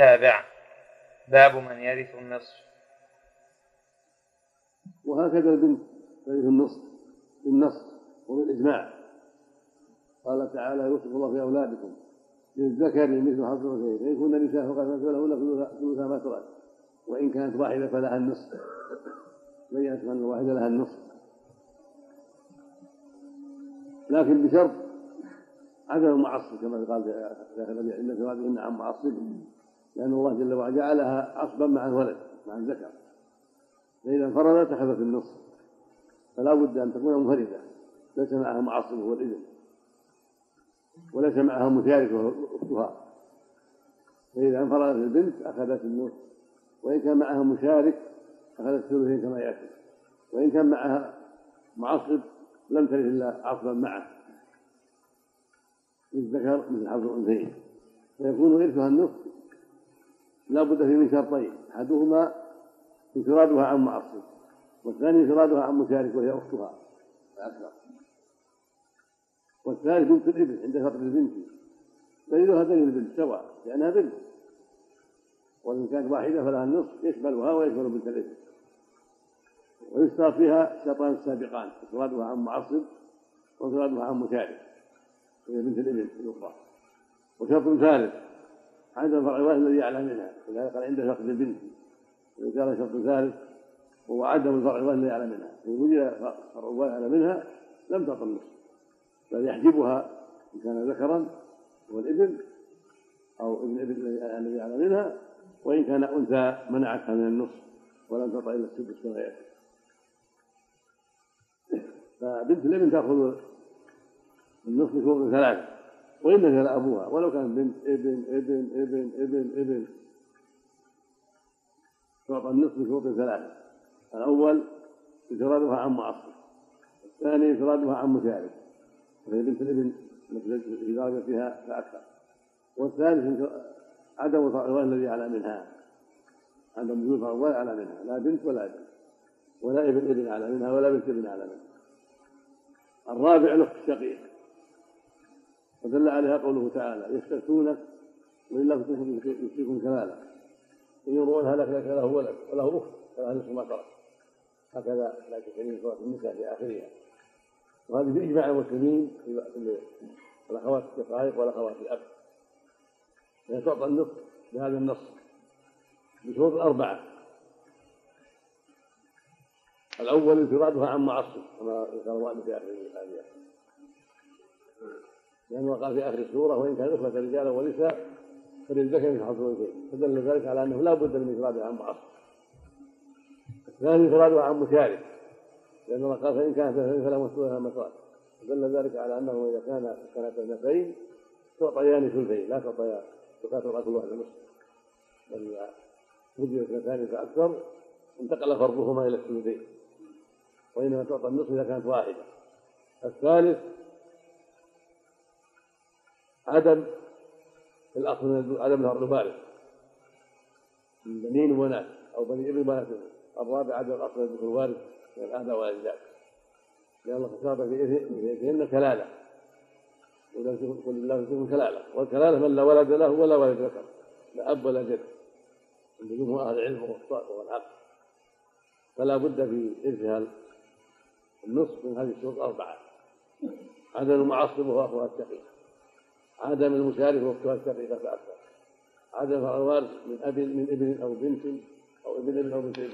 تابع باب من يرث النصف. وهكذا البنت ترث النصف بالنص وبالإجماع. قال تعالى يوصف الله في أولادكم للذكر مثل حظ الأنثيين. فإن كن نساء فقد فلهن ثلث ما ترك. وإن كانت واحدة فلها النصف. بينت أن الواحدة لها النصف. لكن بشرط عدم المعصب كما قال إن في هذه عن معصب لأن الله جل وعلا جعلها عصبا مع الولد مع الذكر. فإذا انفردت أخذت النصف. فلا بد أن تكون منفردة. ليس معها معصب هو الإذن. وليس معها مشارك وهو أختها. فإذا انفردت البنت أخذت النصف. وإن كان معها مشارك أخذت الثلثين كما يأتي. وإن كان معها معصب لم ترث إلا عصبا معه. للذكر مثل حظ الأنثيين. فيكون إرثها النصف لا بد فيه من شرطين أحدهما انفرادها عن معصب والثاني انفرادها عن مشارك وهي أختها الأكثر والثالث بنت الابن عند فقد البنت. دليل البنت سواء لأنها بنت. وإن كانت واحدة فلها النصف يشملها ويشمل بنت الابن ويشترط فيها شرطان سابقان انفرادها عن معصب وانفرادها عن مشارك وهي بنت الابن الأخرى. وشرط ثالث عدم فرع الوارث الذي يعلم منها. لذلك قال عند فقد البنت كان شرط ثالث وهو عدم الفرع الذي يعلم منها. فإن وجد فرع يعلم منها لم النصف بل يحجبها إن كان ذكرا هو الابن أو ابن ابن الذي يعلم منها وإن كان أنثى منعتها من النصف ولم تعطى إلا السدس كما يأتي. فبنت الابن تأخذ النصف بشروط ثلاثة. وإن كان أبوها ولو كان بنت ابن ابن ابن ابن ابن. تعطى النصف بشروط ثلاثة الأول انفرادها عن معصب الثاني انفرادها عن مشارك وهي بنت الابن التي درجتها فأكثر. والثالث عدم الفرع الذي على منها. عدم وجود فرع على منها. لا بنت ولا ابن. ولا ابن ابن على منها ولا بنت ابن على منها. الرابع الأخت الشقيق. ودل عليها قوله تعالى يستفتونك ولله يفتيكم كلالا إن يرون هلك لك له ولد وله أخت فلا نصف ما ترك. هكذا لا تكريم سوره النساء في آخرها. وهذه بإجماع المسلمين في الأخوات الشقائق والأخوات الاب هي تعطى النصف بهذا النص بشروط اربعه الأول انفرادها عن معصب كما ذكر الله في اخر الايه لأنه قال في آخر السورة وإن كان اخوه رجالا ونساء فللذكر مثل حظ الانثيين فدل ذلك على أنه لا بد من انفرادها عن معصب الثاني انفرادها عن مشارك. لأن الله قال فإن كانت اثنتين فلا مسؤولها مسؤول فدل ذلك على أنه إذا كان كانت اثنتين تعطيان ثلثين لا تعطيان تعطى كل واحدة نصف. بل وجدت اثنتان فأكثر انتقل فرضهما إلى الثلثين. وإنما تعطى النصف إذا كانت واحدة. الثالث عدم الأصل من عدم الفرض الوارث من بنين وناس أو بني ابن بنات الرابع عدم الأصل من الوارث من الآباء والأجداد لأن شرط في إثنين كلالة قل الله فيكم كلالة والكلالة من لا ولد له ولا ولد ذكر لا أب ولا جد عند جمهور أهل العلم والعقل فلا بد في إرثها النصف من هذه الشروط أربعة عدم المعصب وهو أخوها الشقيق عدم المشارك واختها الشقيقة فأكثر عدم الوارث من أب من ابن أو بنت أو ابن ابن أو بنت ابن.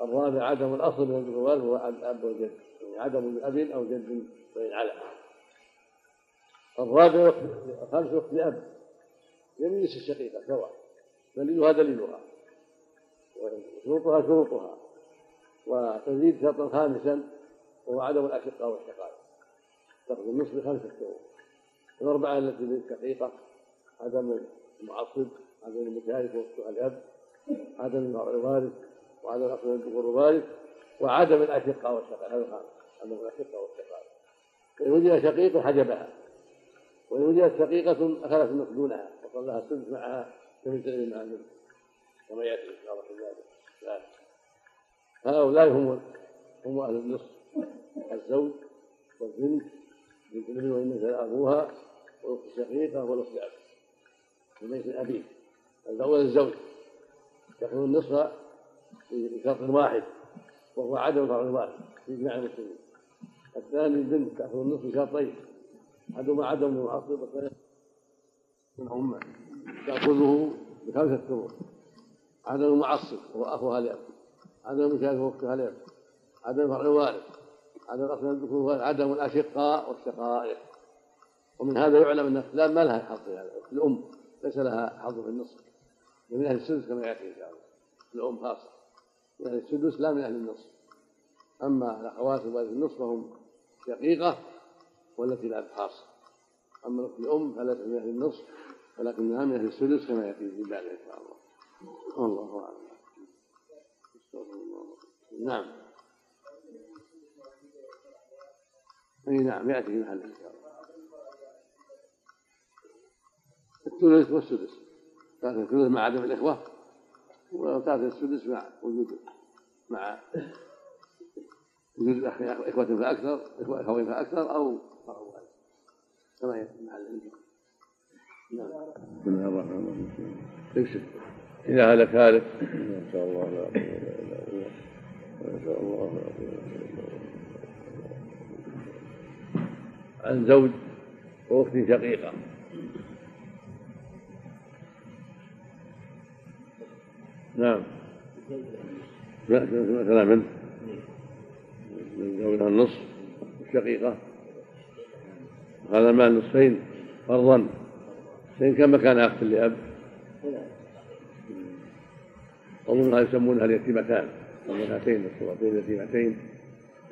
الرابع عدم الأصل من الوارث هو الأب والجد يعني عدم أب أو جد وإن على الرابع الخامس وقت لأب. يميز الشقيقة سواء. دليلها دليلها. وشروطها شروطها. وتزيد شرطا خامسا وهو عدم الأشقاء والشقائق تأخذ النصف بخمسة شهور الأربعة التي للشقيقة عدم المعصب عدم المشارك وقتها الأب عدم الوارث وعدم الأصل الذكور الوارث وعدم الأشقاء والشقائق هذا الخامس عدم الأشقاء والشقائق فإن وجد شقيق حجبها. وإن وجدت شقيقة أخذت النصف دونها لها السدس معها كمثل مع النصف كما يأتي إن شاء الله في ذلك. هؤلاء هم هم أهل النصف الزوج والبنت بنت الابن وإن أبوها الشقيقة والأخت وليس أبيه الأول الزوج. يأخذ النصف بشرط واحد وهو عدم فرع الوارث في إجماع المسلمين. الثاني البنت تأخذ النصف بشرطين أحدهما عدم المعصب والثاني من أمة. تأخذه بخمسة ثمور عدم المعصب وهو أخوها لأب عدم المشاركة وأختها لأب عدم فرع الوارث عدم أصل الذكور عدم الأشقاء والشقائق. ومن هذا يعلم أن الأفلام ما لها حظ في هذا. الأم ليس لها حظ في النصف. من أهل السدس كما يأتي إن شاء الله. الأم خاصة. من أهل السدس لا من أهل النصف. أما الأخوات وارث النصف فهم شقيقة والتي لا خاصة. أما الأخت الأم فليست من أهل النصف ولكنها من أهل السدس كما يأتي في بعد إن شاء الله. والله أعلم. نعم. أي نعم يأتي في محله إن شاء الله. الثلث والسدس. ثلاثة الثلث مع عدم الإخوة؟ وثلاثة السدس مع وجود مع وجود إخوة فأكثر إخوة أخوين فأكثر أو كما محل نعم. بسم الله الرحمن الرحيم. إذا هلك هالك ما شاء الله لا قوة إلا بالله ما شاء الله لا قوة إلا بالله عن زوج وأخت شقيقة. نعم. مثلا من؟ من زوجها النصف الشقيقة هذا المال نصفين فرضا. فإن كان مكان أخت لأب؟ أظنها يسمونها اليتيمتان. المرأتين الصورتين اليتيمتين.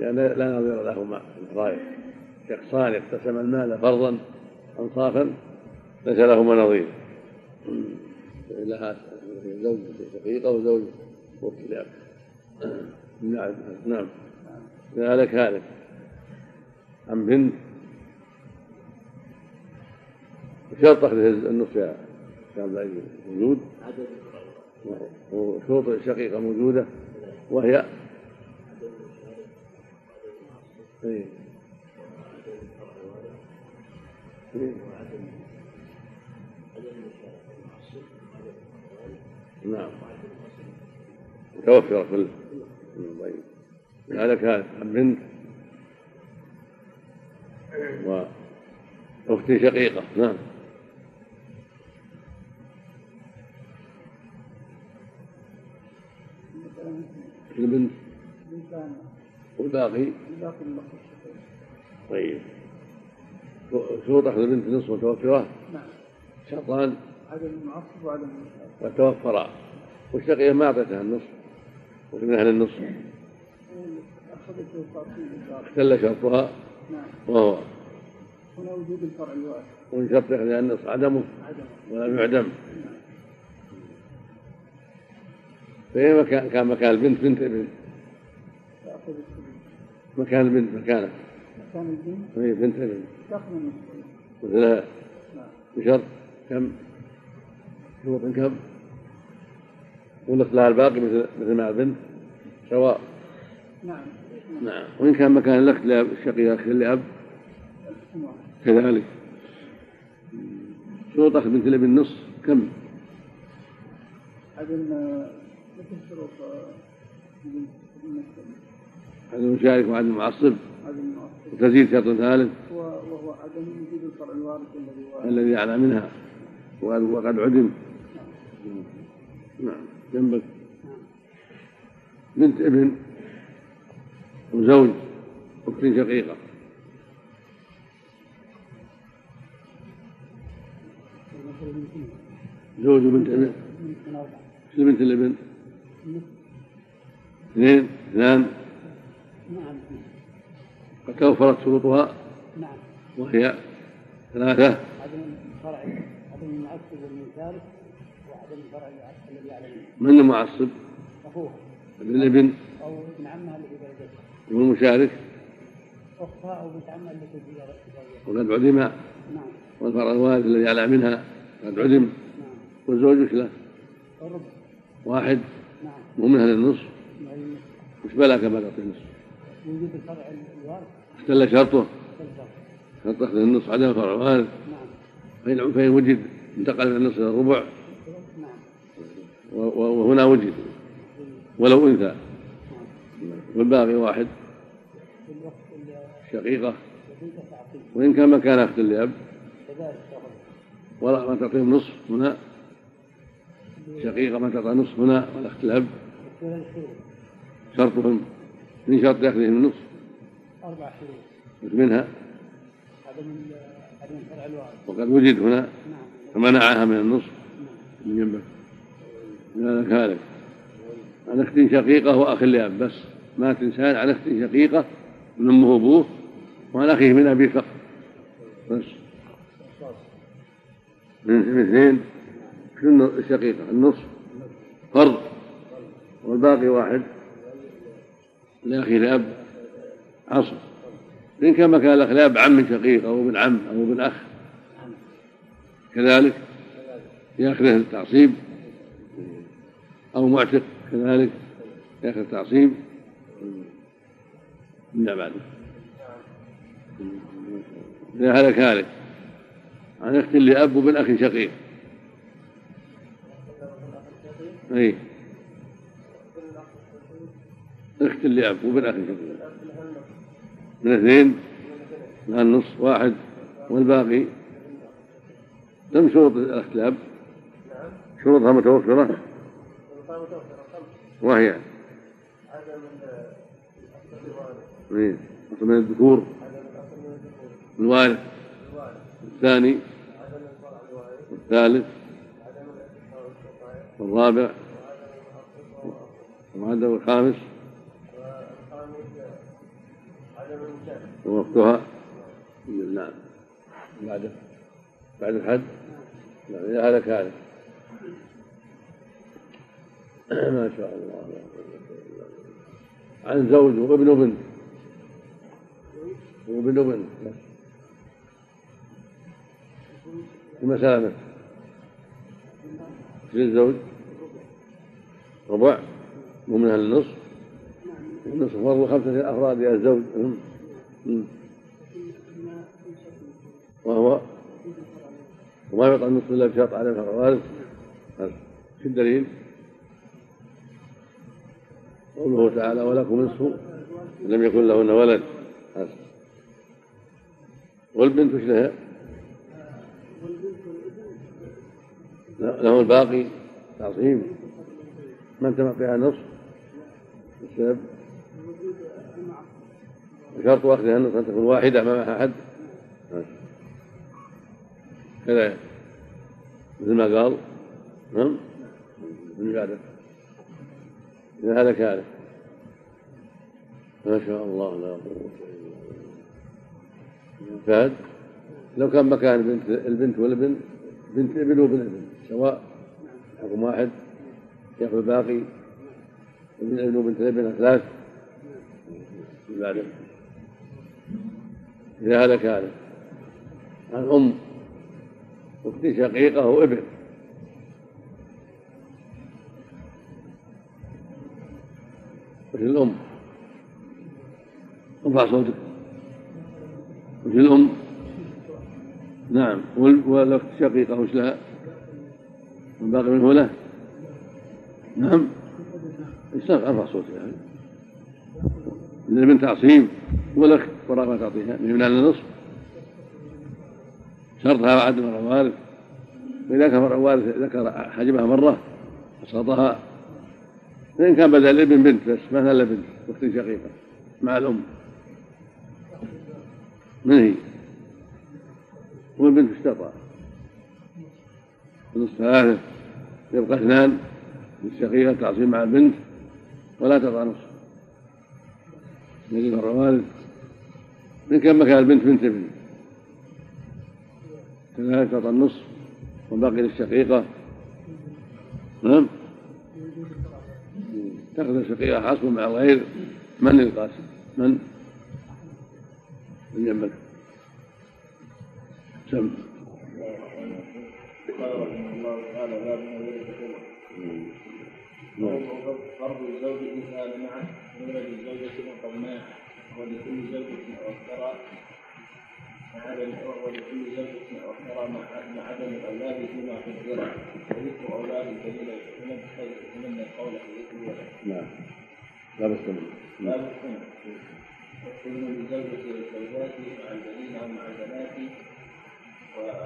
لأن لا نظير لهما في الفرائض. شخصان اقتسم المال فرضا أنصافا ليس لهما نظير. لها زوج شقيقة وزوج أخت لأب نعم نعم. هلك هالك عن بنت شرط أخذ النصف كان موجود. وشروط الشقيقة موجودة. وهي إيه. نعم. متوفرة كل طيب عن بنت وأخت شقيقة. نعم. البنت. والباقي. طيب. شروط أخذ البنت نصف متوفرة نعم. شرطان. عدم المعصب وعدم وتوفرا والشقية ما أعطيتها النصف. ومن أهل النصف. اختل شرطها. نعم. وهو. هنا وجود الفرع الوارث ومن شرط أخذها النصف عدمه. عدم ولم يعدم. فأي مكان كان مكان البنت بنت ابن. مكان البنت مكانه. مكان البنت؟ هي بنت ابن. تأخذ النصف. مثلها نعم. بشرط كم؟ شروط كم ونصف لها الباقي مثل مثل مع البنت سواء نعم. نعم. وإن كان مكان الشقيقة أخت لأب. كذلك. شروط أخذ بنت الابن نصف كم؟ عدم مثل شروط عدم المشارك وعدم المعصب. عدم المعصب. وتزيد شرط ثالث وهو عدم وجود الفرع الوارث الذي الذي أعلى منها. وقد عدم. نعم جنبك. بنت ابن وزوج أخت شقيقة. زوج بنت ابن. شو بنت الابن؟ اثنين اثنان. نعم قد توفرت شروطها؟ نعم. وهي ثلاثة. عدم الفرع عدم المعصب والمنكارف وعدم الفرع الذي يعلم من المعصب؟ اخوها ابن الابن؟ أو ابن عمها الذي درجته والمشارك اختها أو بنت عمها التي في درجته وقد عدم نعم. والفرع الوارث الذي يعلى منها قد عدم نعم. والزوج وش له؟ الربع واحد. نعم. مو من أهل النصف؟ وش بلا كما تعطي النصف؟ وجود الفرع الوارث. اختل شرطه. شرط أخذ النصف عدم الفرع الوارث. نعم. فإن وجد انتقل من النصف إلى الربع. وهنا وجد. ولو أنثى. والباقي واحد. شقيقة. وإن كان مكان أخت لأب. ولا ما تعطيهم نصف هنا. شقيقة ما تعطى نصف هنا. والأخت الأب شرطهم. من شرط أخذهم النصف أربع شروط منها. وقد وجد هنا. فمنعها من النصف. من جنبك من كذلك عن أخت شقيقة وأخ لأب بس مات إنسان عن أخت شقيقة من أمه وأبوه وعن أخيه من ابيه فقط. بس. من اثنين شنو الشقيقه النصف فرض والباقي واحد لأخي لأب عصر. إن كان مكان الأخ لأب عم شقيق أو ابن عم أو ابن أخ. كذلك يأخذه التعصيب أو معتق كذلك يأخذ التعصيب. من بعد. إذا هلك هالك. عن أخت لأب وبن أخ شقيق. أي. أخت لأب وبن أخ شقيق. من اثنين. مع النصف واحد. والباقي. لم شروط الأخت لأب. شروطها متوفرة. وهي إيه. من الذكور. الوارث. الثاني. والثالث. والرابع. والعدد الخامس ووقتها. نعم بعد بعد الحد. هلك هلك ما شاء الله. عن زوج وابن وبنت وابن المسألة في الزوج. ربع. ومنها النصف. النصف فرض خمسة أفراد يا الزوج. وهو. وما يعطى النصف إلا بشرط على الوارث. في الدليل. قوله تعالى ولكم نصف لم يكن لهن ولد. والبنت وش لها؟ له الباقي تعصيم من تبقيها نصف؟ السبب؟ وشرط أخذها النصف أن تكون واحدة ما معها أحد. كذا. مثل ما قال نعم؟ من بعده. إذا هلك هلك ما شاء الله لا قوة إلا بالله. فهد لو كان مكان بنت البنت والابن بنت ابن وابن ابن سواء حكم واحد ياخذ الباقي ابن ابن وبنت الابن ثلاث. بعده إذا هلك هلك عن أم أخت شقيقة وابن. الأم ارفع صوتك. وش الأم نعم والأخت شقيقة وش لها؟ والباقي منه له؟ نعم. ارفع صوتك يعني الابن تعصيم. والأخت وراء ما تعطيها. من النصف شرطها عدم الوارث فإذا كان الوارث ذكر حجبها مرة أسقطها. فإن كان بدل الإبن بنت بس مثلا إلا بنت أخت شقيقة مع الأم. من هي؟ والبنت استطاع النصف ثلاثة يبقى اثنان للشقيقة تعصيب مع البنت ولا تضع نصف. يجب الروارث إن كان مكان البنت بنت ابن كذلك تعطى النصف وباقي للشقيقة. نعم؟ تأخذ الشقيقة حسب مع الغير من القاسم؟ من؟ من جنبك. سم. قال رحمه الله تعالى باب فرض الزوج مثال معه ولد الزوجة ولكل زوجة مع عدم ولكل زوجة أخرى مع عدم الأولاد فيما قدر وذكر أولاد يكونون يكونون القول في ذكر الولد. نعم. لا بس منه. لا بأسهم يكون لزوجة الزوجات مع البنين أو مع البنات.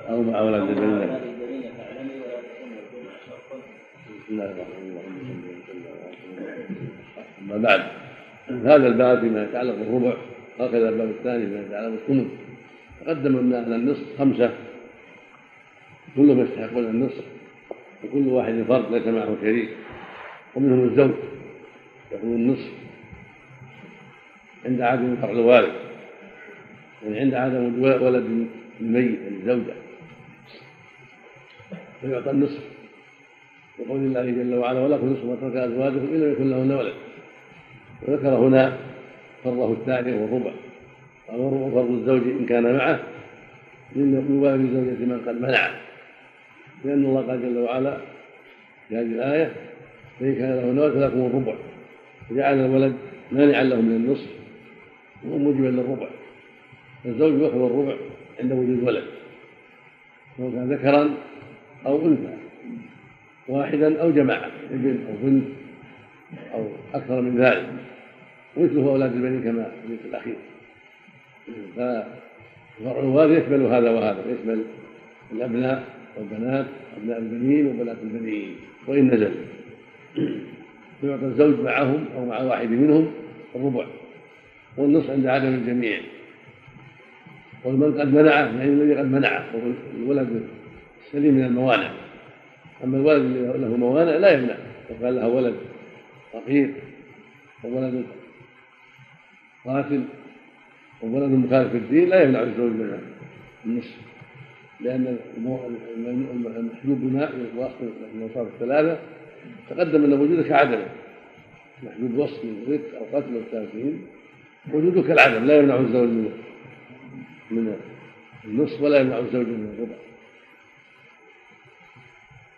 أو مع أولاد البنين. أولاد البنين تعلمي ولا تكون الجمعة شرطا بسم الله الرحمن الرحيم أما بعد. هذا الباب فيما يتعلق بالربع. هكذا الباب الثاني فيما يتعلق بالثمن تقدم ان أهل النصف خمسة كلهم يستحقون النصف وكل واحد فرد ليس معه شريك ومنهم الزوج يأخذ النصف عند عدم فقد الوالد يعني عند عدم ولد الميت الزوجة. فيعطى النصف وقول الله جل وعلا ولكم نصف ما ترك ازواجكم إن لم يكن لهن ولد وذكر هنا فرضه الثاني وهو الربع قال والربع فرض الزوج إن كان معه من والد زوجة من قد منعه لأن الله قال جل وعلا في هذه الآية فإن كان له ولد فلكم الربع وجعل الولد مانعا له من النصف وموجبا للربع. فالزوج يأخذ الربع عند وجود ولد سواء كان ذكرا أو أنثى واحدا أو جماعة ابن أو بنت أو أكثر من ذلك ومثله أولاد البنين كما في الأخير. ففرع الوالد يشمل هذا وهذا يشمل الأبناء والبنات أبناء البنين وبنات البنين وإن نزل. فيعطى الزوج معهم أو مع واحد منهم الربع والنصف عند عدم الجميع. والمن قد منعه يعني الذي قد منعه الولد السليم من الموانع. أما الولد له موانع لا يمنع. لو كان له ولد فقير وولد قاتل وولد مخالف الدين لا يمنع الزوج من النصف. لأن المحجوب بماء واصل الأوصاف الثلاثة تقدم أن وجوده كعدمه محجوب وصف من رق أو قتل أو تامثيل وجوده كالعدم لا يمنع الزوج من من النصف ولا يمنع الزوج من الربع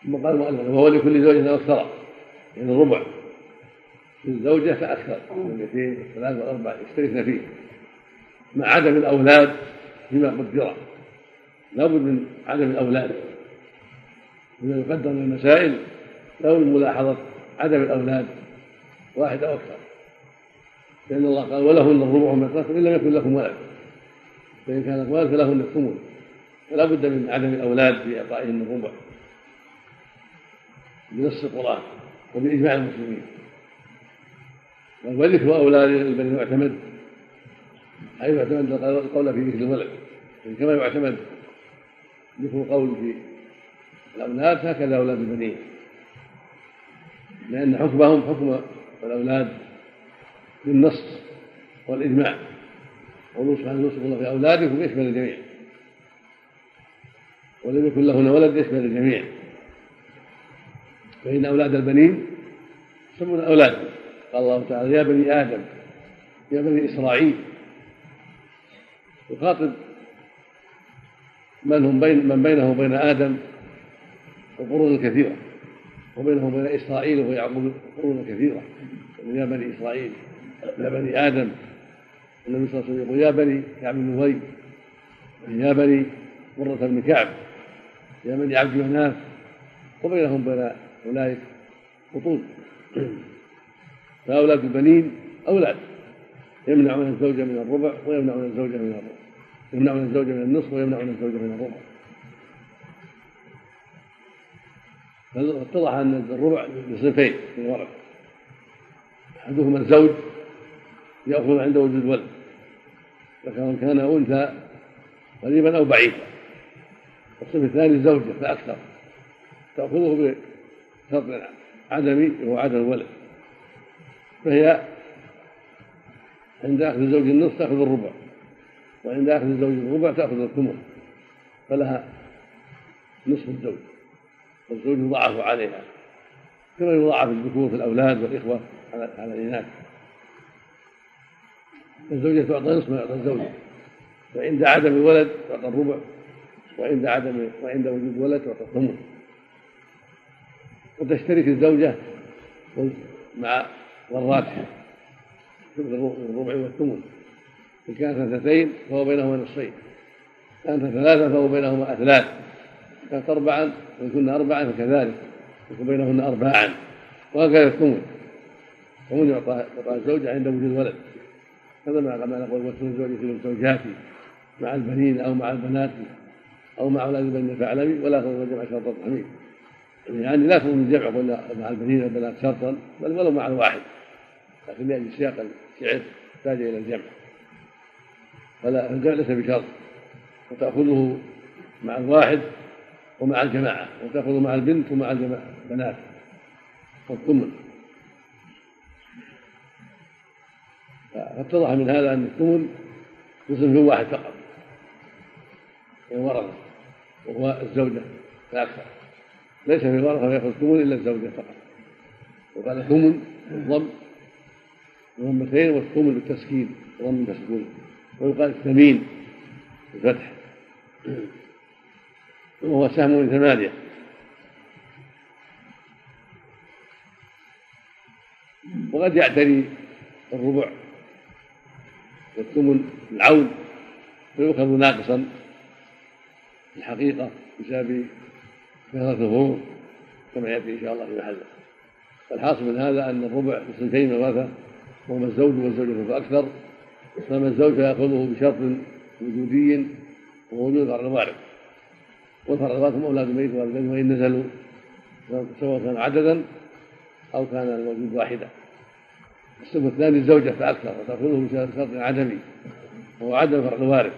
ثم قال المؤلف وهو لكل زوج أكثر يعني الربع للزوجة فأكثر من الاثنين والثلاث والأربع يشتركن فيه. مع عدم الأولاد فيما قدر لابد من عدم الأولاد. بما يقدر من المسائل لابد من ملاحظة عدم الأولاد واحد أو أكثر. لأن الله قال ولهن الربع ما تركتم إن لم يكن لكم ولد. فإن كان ولد فلهن الثمن فلا بد من عدم الأولاد في إعطائهم الربع بنص القرآن وبإجماع المسلمين. وذكر أولاد البنين يعتمد حيث يعتمد القول في ذكر الولد كما يعتمد ذكر القول في الأولاد هكذا أولاد البنين. لأن حكمهم حكم الأولاد بالنص والإجماع. قوله سبحانه يوصف الله في أولادكم يشمل الجميع. ولم يكن لهن ولد يشمل الجميع. فإن أولاد البنين يسمون أولاد قال الله تعالى يا بني آدم يا بني إسرائيل يخاطب من هم بين من بينه وبين آدم وقرون كثيرة وبينه وبين إسرائيل وهو يعقوب قرون كثيرة. يا بني إسرائيل يا بني آدم النبي صلى الله عليه وسلم يقول يا بني كعب بن أبي يا بني مرة بن كعب يا بني عبد مناف وبينهم بين أولئك بطون. فأولاد البنين أولاد. يمنعون الزوجة من الربع ويمنعون الزوجة من الربع. يمنعون الزوجة من النصف ويمنعون الزوجة من الربع. فاتضح أن الربع لصنفين في الورع أحدهما الزوج يأخذ عند وجود ولد فكان كان أنثى قريبا أو بعيدا. الصنف الثاني الزوجة فأكثر. تأخذه بشرط عدمي وهو عدم الولد. فهي عند أخذ الزوج النصف تأخذ الربع. وعند أخذ الزوج الربع تأخذ الثمن فلها نصف الزوج. والزوج يضاعف عليها. كما يضاعف الذكور في الأولاد والإخوة على على الإناث. الزوجة تعطى نصف ما يعطى الزوج. وعند عدم الولد تعطى الربع. وعند عدم وعند وجود ولد تعطى الثمن وتشترك الزوجة مع ضراتها الربع والثمن. إن كانت اثنتين فهو بينهما نصفين. كانت ثلاثة فهو بينهما أثلاث كانت أربعا وإن كنا أربعا فكذلك. يكون بينهن أرباعا وهكذا الثمن. الثمن يعطى يعطى الزوجة عند وجود ولد هذا ما نقول وصف الزوج في زوجاتي مع البنين أو مع البنات أو مع أولاد البنين فاعلمي ولا تكون جمع شرط التحميل يعني لا تكون الجمع مع البنين والبنات شرطا بل ولو مع الواحد. لكن لأجل سياق الشعر احتاج إلى الجمع. فلا الجمع ليس بشرط. وتأخذه مع الواحد ومع الجماعة وتأخذ مع البنت ومع البنات والثمن فاتضح من هذا أن الثمن يصرف في واحد فقط. الورثة وهو الزوجة فأكثر ليس في الورثة فيأخذ الثمن إلا الزوجة فقط. وقال ثمن بالضم بضمتين والثمن بالتسكين ضم تسكين ويقال الثمين بالفتح وهو سهم من ثمانية. وقد يعتري الربع والثمن العون. فيؤخذ ناقصا. في الحقيقة بسبب كثرة الفروض كما يأتي إن شاء الله في محله. فالحاصل من هذا أن الربع بصنفين ورثة وهما الزوج والزوجة فأكثر فما الزوج فيأخذه بشرط وجودي ووجود فرع الوارث والفرع هم أولاد الميت والدين وإن نزلوا سواء كان عددا أو كان الوجود واحدا. الصف الثاني الزوجة فأكثر وتأخذه بشرط عدمي وهو عدم فرع الوارث.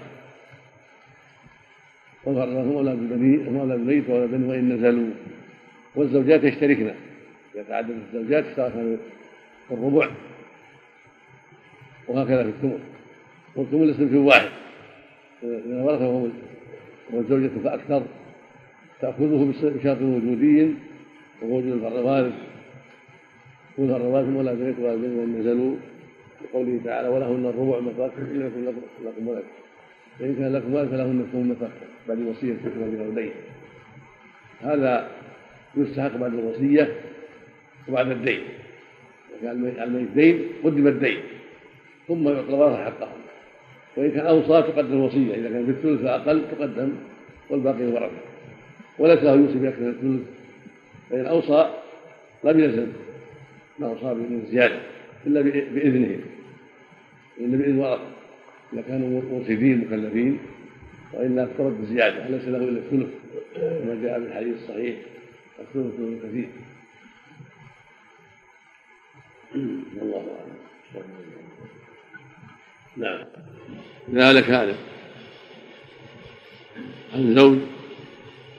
والفرع هم أولاد البني هم أولاد الميت وأولاد وإن نزلوا. والزوجات يشتركن يتعدد الزوجات اشتركن في الربع. وهكذا في الثمن والثمن الاسم في واحد. إذا ورثه والزوجة فأكثر تأخذه بشرط وجودي ووجود الفرع الوارث كل الرواتب ولا بيت ولا بيت وان نزلوا لقوله تعالى ولهن الربع ما تركتم إن يكن لكم ولد. فإن كان لكم ولد فلهن الثمن ما بعد الوصية تكون بولدين هذا يستحق بعد الوصية وبعد الدين. كان الميت دين قدم الدين. ثم يعطى الورثه حقهم وإن كان أوصى تقدم الوصيه إذا كان في الثلث فاقل تقدم والباقي الورثه وليس له يوصي بأكثر من الثلث. فإن أوصى لم يلزم ما أصاب من زيادة إلا بإذنه. إلا بإذن ورثة إذا كانوا مرشدين مكلفين وإلا افترض بزيادة ليس له إلا الثلث. كما جاء في الحديث الصحيح الثلث من كثير. والله أعلم. نعم. ذلك هذا. عن زوج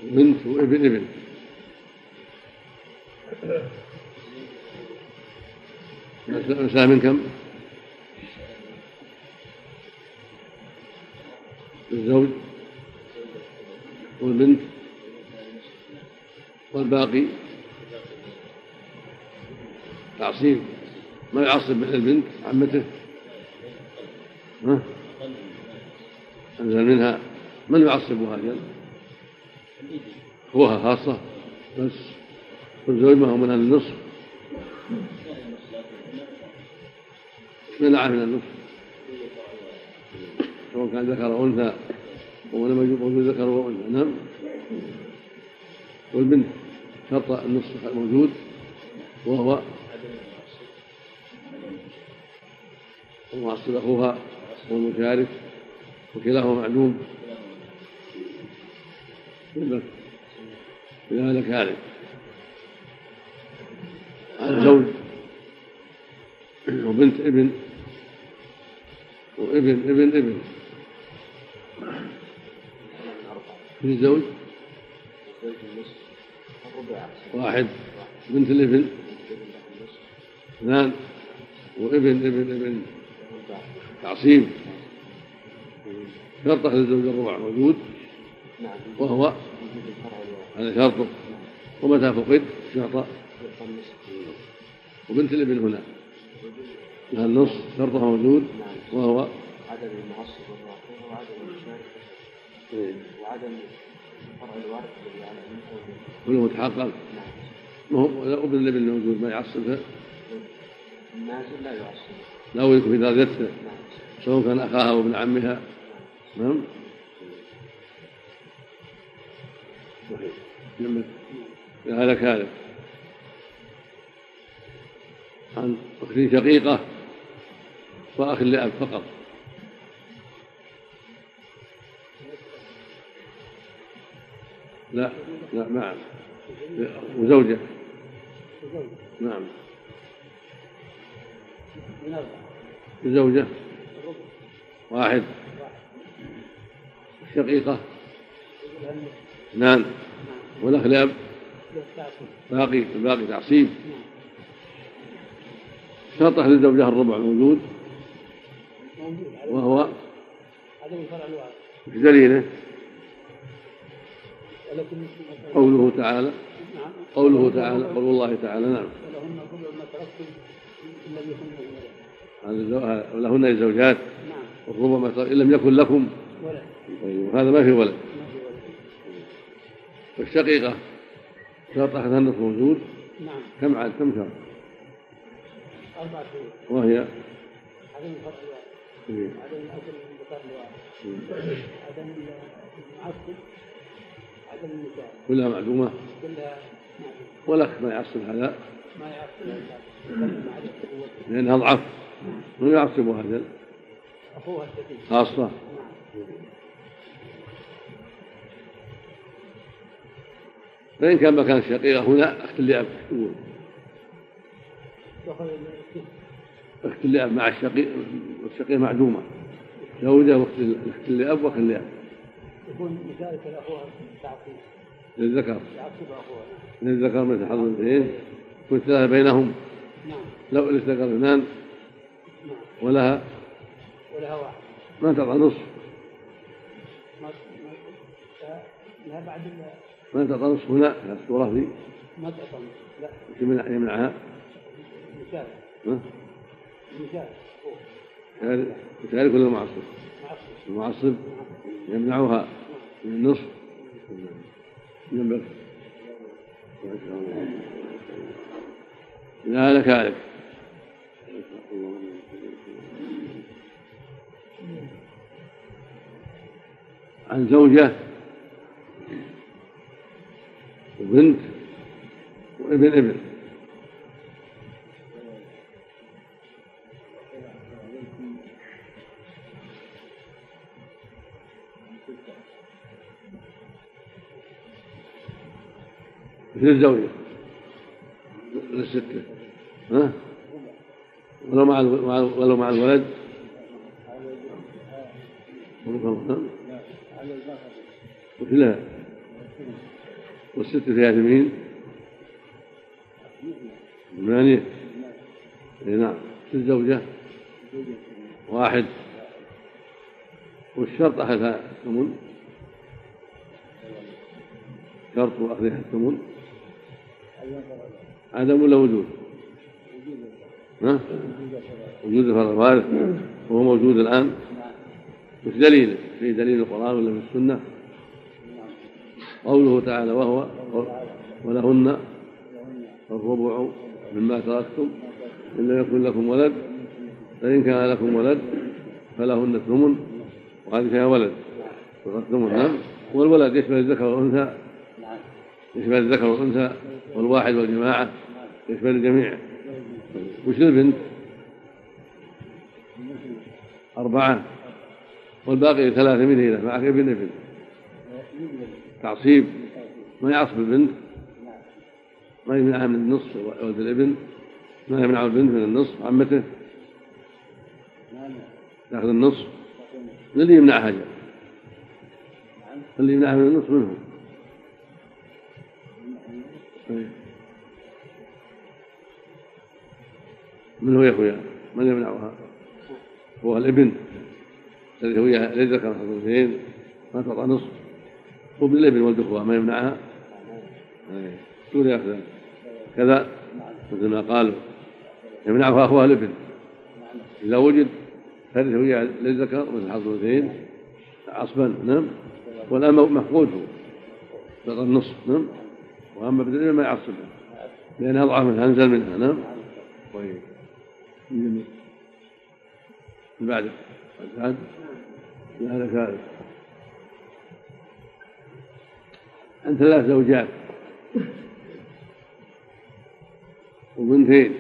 بنت وابن ابن. من كم؟ الزوج والبنت والباقي. تعصيب. ما يعصب البنت عمته؟ أنزل منها من يعصبها أجل هوها خاصة بس. والزوج ما هو من النصف منع من النصف. سواء كان ذكر أو أنثى ولم موجود ذكر وانثى نعم. والبنت شرط النصف موجود وهو المعصب أخوها. والمشارك وكلاهما معدوم. لذلك هذا الزوج وبنت ابن وابن ابن ابن. في زوج واحد. بنت الابن؟ اثنان. وابن ابن ابن. تعصيب. شرط أهل الزوج الربع موجود وهو هذا شرطه. ومتى فقد؟ شرط وبنت الابن هنا. النص شرطه موجود وهو عدم المعصب والراقب وعدم المشارك إيه. وعدم فرع الوارث الذي على كله متحقق. ما هو؟ ابن الابن موجود ما يعصب. النازل لا يعصب. لا يكون في درجته نعم. سواء كان أخاها وابن عمها. نعم. صحيح هذا كذلك عن أخت شقيقة وأخ لأب فقط. لا لا معا وزوجة. نعم. وزوجة. واحد. الشقيقة اثنان والأخ لأب باقي الباقي تعصيب. شرط أهل الزوجة الربع موجود. وهو؟ عدم الفرع الواحد بدليله. ولكن قوله تعالى. نعم قوله تعالى. قول الله تعالى. نعم. ولهن الزوجات. نعم. والربع ما إن لم يكن لكم. ولد. طيب هذا ما في ولد. والشقيقة شرط أحد النصف موجود. نعم. كم عاد كم شرط؟ أربعة شهور وهي؟ عدم الفرع الواحد. إيه. عدم الأكل من الذكر الواحد. عدم المعصب. عدم النساء. كلها معلومة كلها معلومة والأخ ما يعصب هذا؟ ما يعصب. لأنها أضعف من يعصب هذا؟ أخوها الشقيق خاصة نعم فإن كان مكان الشقيقة هنا أخت لأب تقول. أخت لأب مع الشقيق والشقيقة معدومة. زوجة أخت لأب وأخت لأب يكون مشاركة لأخوها تعصيب للذكر. للذكر مثل حظ الاثنين يكون ثلاثة بينهم. نعم. لو للذكر اثنان نعم. ولها ولها واحد. ما تعطى نصف لها بعد ما تعطى نصف هنا في الصورة ذي ما تعطى لا. يمنع يمنعها. أخوه يشارك- يشارك ولا معصب؟ معصب. المعصب يمنعها. من النصف جنبك ما شاء الله. لا لك ذلك عن زوجة وبنت وابن ابن. مثل الزوجة. للستة ها؟ ولو مع ولو مع الولد. مثلها والست فيها ثمين ثمانية. اي نعم. ست زوجة واحد. والشرط أخذها الثمن. شرط أخذها الثمن. عدم ولا وجود؟ ها؟ وجود الوارث وهو موجود الآن. مش دليل. في دليل القرآن ولا في السنة؟ قوله تعالى وهو ولهن الربع مما تركتم إن لم يكن لكم ولد فإن كان لكم ولد فلهن الثمن وهذه فيها ولد تركتم نعم. والولد يشمل الذكر والأنثى يشمل الذكر والأنثى والواحد والجماعة يشمل الجميع. وش البنت؟ أربعة والباقي ثلاثة من هنا؟ معك ابن ابن. تعصيب. ما يعصب البنت؟ ما يمنعها من النصف ولد الابن؟ ما يمنع البنت من النصف؟ عمته؟ تأخذ النصف. من اللي يمنعها جاء اللي يمنعها من النصف منهم. طيب. من هو يا أخويا؟ من يمنعها؟ هو الابن الذي هو للذكر حظ الاثنين ما تعطى نصف. ولد اخوه ما يمنعها؟ إيه. شو يأخذ؟ كذا. مثل ما قالوا. يمنعها اخوها الابن إذا وجد فرث ويا للذكر مثل حظ الاثنين عصبا نعم. والأم مفقود هو. تعطى النصف نعم. ابن الابن ما يعصبها لانها أضعف منها أنزل منها نعم. طيب. من بعد. بعد. لا لك عن ثلاث زوجات. وبنتين.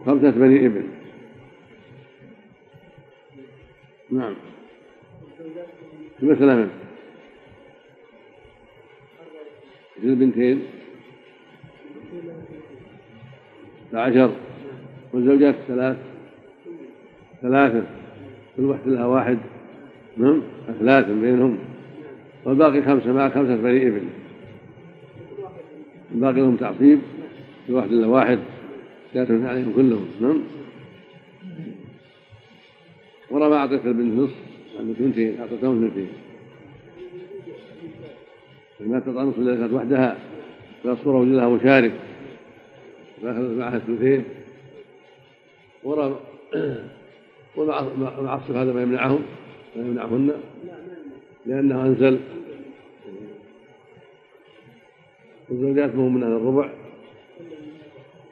وخمسة بني ابن. نعم. مثلا؟ من البنتين عشر. والزوجات ثلاث. ثلاثة. كل واحدة لها واحد نعم؟ ثلاثة بينهم. والباقي خمسة مع خمسة بني ابن الباقي لهم تعصيب كل واحد له واحد ثلاثة عليهم كلهم نعم؟ ورا ما أعطيت البنت نصف عندك اثنتين أعطيتهم اثنتين ما تطعن نصف إذا وحدها. لا صورة وجد لها مشارك. فأخذت معها الثلثين والمعصف هذا ما يمنعهم ما يمنعهن لأنه أنزل. والزوجات مهم من الربع.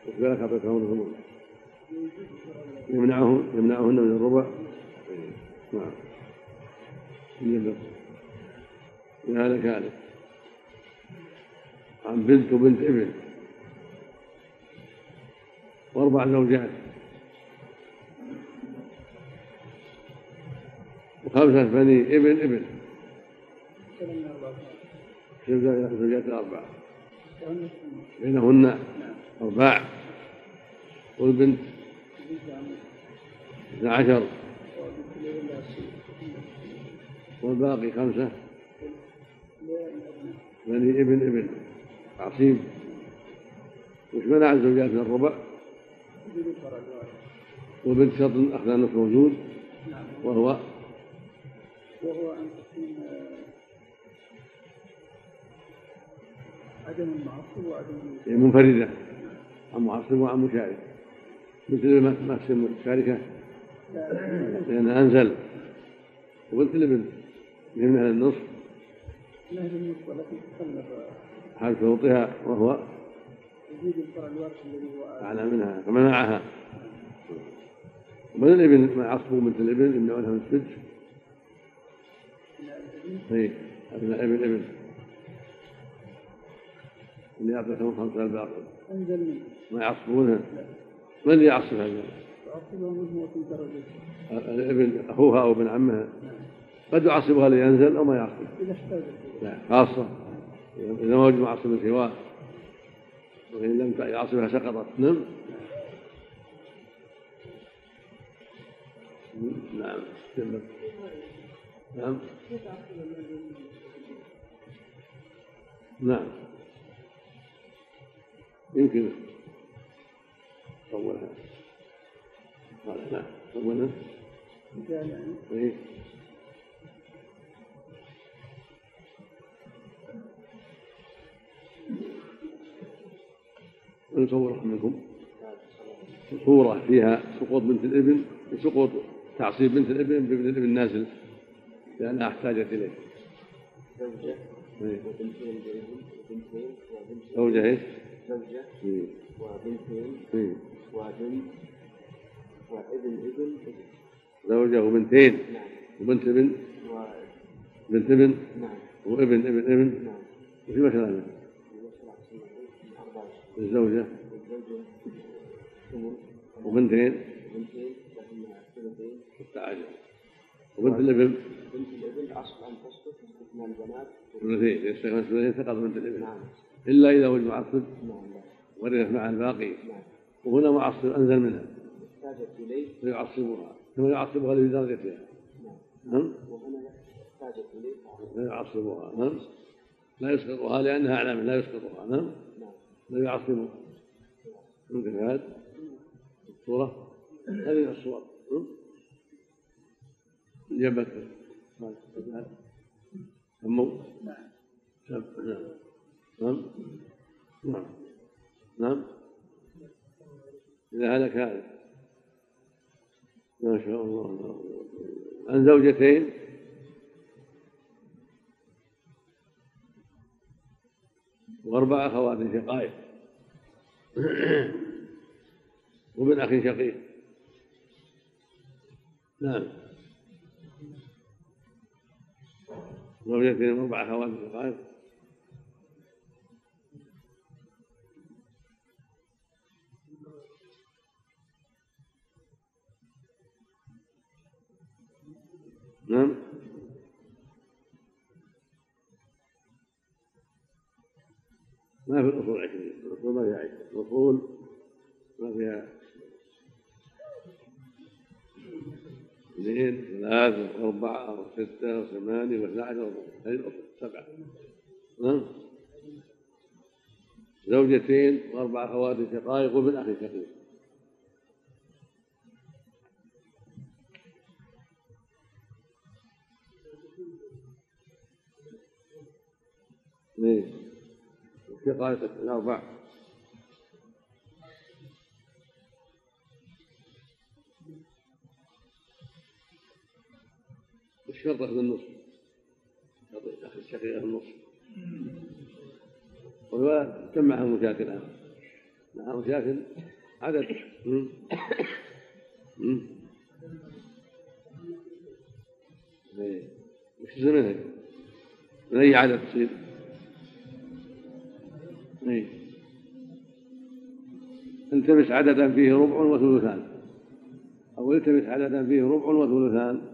وكذلك أعطيتهم الثمن يمنعهن يمنعهن من الربع. نعم. يجب هذا. كذلك عن بنت وبنت ابن. وأربع زوجات. وخمسة بني ابن ابن. زوجات الأربعة بينهن أرباع. والبنت اثنا عشر. والباقي خمسة. بني ابن ابن. عصيب. وش منع الزوجات من الربع؟ وبنت شرط أخذ النصف موجود. وهو وهو أن تكون عدم المعصب وعدم منفردة. عن معصب وعن مشارك مثل ما تسمى الشاركة لأنها أنزل. وبنت الابن من أهل النصف. النصف ولكن تخلف حال شروطها وهو وجود الفرع الوارث الذي هو أعلى منها فمنعها. ومن الابن ما عصبوا بنت الابن يمنعونها من السدس اي ابناء ابن أبن. اللي يعطيهم خمسة الباقي ما يعصبونها من اللي يعصب هذا؟ تعصبها منه وفي درجة الابن أخوها أو ابن عمها. قد يعصبها لينزل أو ما يعصب. احتاجت لا خاصة. إذا ما وجد معصب سواه. وإن لم يعصبها سقطت. نعم. نعم. نعم. نعم. يمكن. طولها. قال نعم. طولها. إيه. نصور منكم. صورة فيها سقوط بنت الإبن سقوط تعصيب بنت الإبن بابن الإبن نازل لأنها أحتاجت إليه. زوجة. إيه. وبنتين وبنتين. زوجة إيش؟ زوجة. إيه. وبنتين. إيه. وبنت وابن ابن. زوجة وبنتين. نعم. وبنت ابن؟ بنت ابن؟ نعم. وابن ابن ابن؟ نعم. وفي مثلا الزوجة. وبنتين؟ بنتين لهن ثلثين 16 وبنت الابن؟ بنت الابن أن تسقط البنات. سقط بنت الابن نعم. إلا إذا وجد معصب. نعم. لا ورثت مع الباقي. نعم. وهنا معصب أنزل منها. احتاجت إليه. فيعصبها. كما يعصبها لدرجتها نعم. نعم. وهنا احتاجت إليه. لا يعصبها نعم. لا يسقطها لأنها أعلى منه لا يسقطها. نعم. نعم. لا يعصبها ممكن هذا الصورة. هذه الصور. جبت نعم. نعم نعم إذا هلك هذا ما شاء الله عن زوجتين وأربع أخوات شقائق وابن أخ شقيق نعم زوجتين أربع أخوات شقائق نعم. ما في الأصول عشرين الأصول ما فيها عشرين الأصول ما فيها اثنين ثلاثة أربعة وستة وثمانية واثنى عشر الأصول سبعة. نعم. زوجتين وأربع أخوات شقائق وابن أخي شقيق. اثنين. الشقائق الأربع. الشرط في النصف شرط الأخ الشقيق في النصف والولد كم معه مشاكل معه مشاكل عدد. إيه. وش زمنها من أي عدد تصير؟ إيه. التمس عددا فيه ربع وثلثان أو التمس عددا فيه ربع وثلثان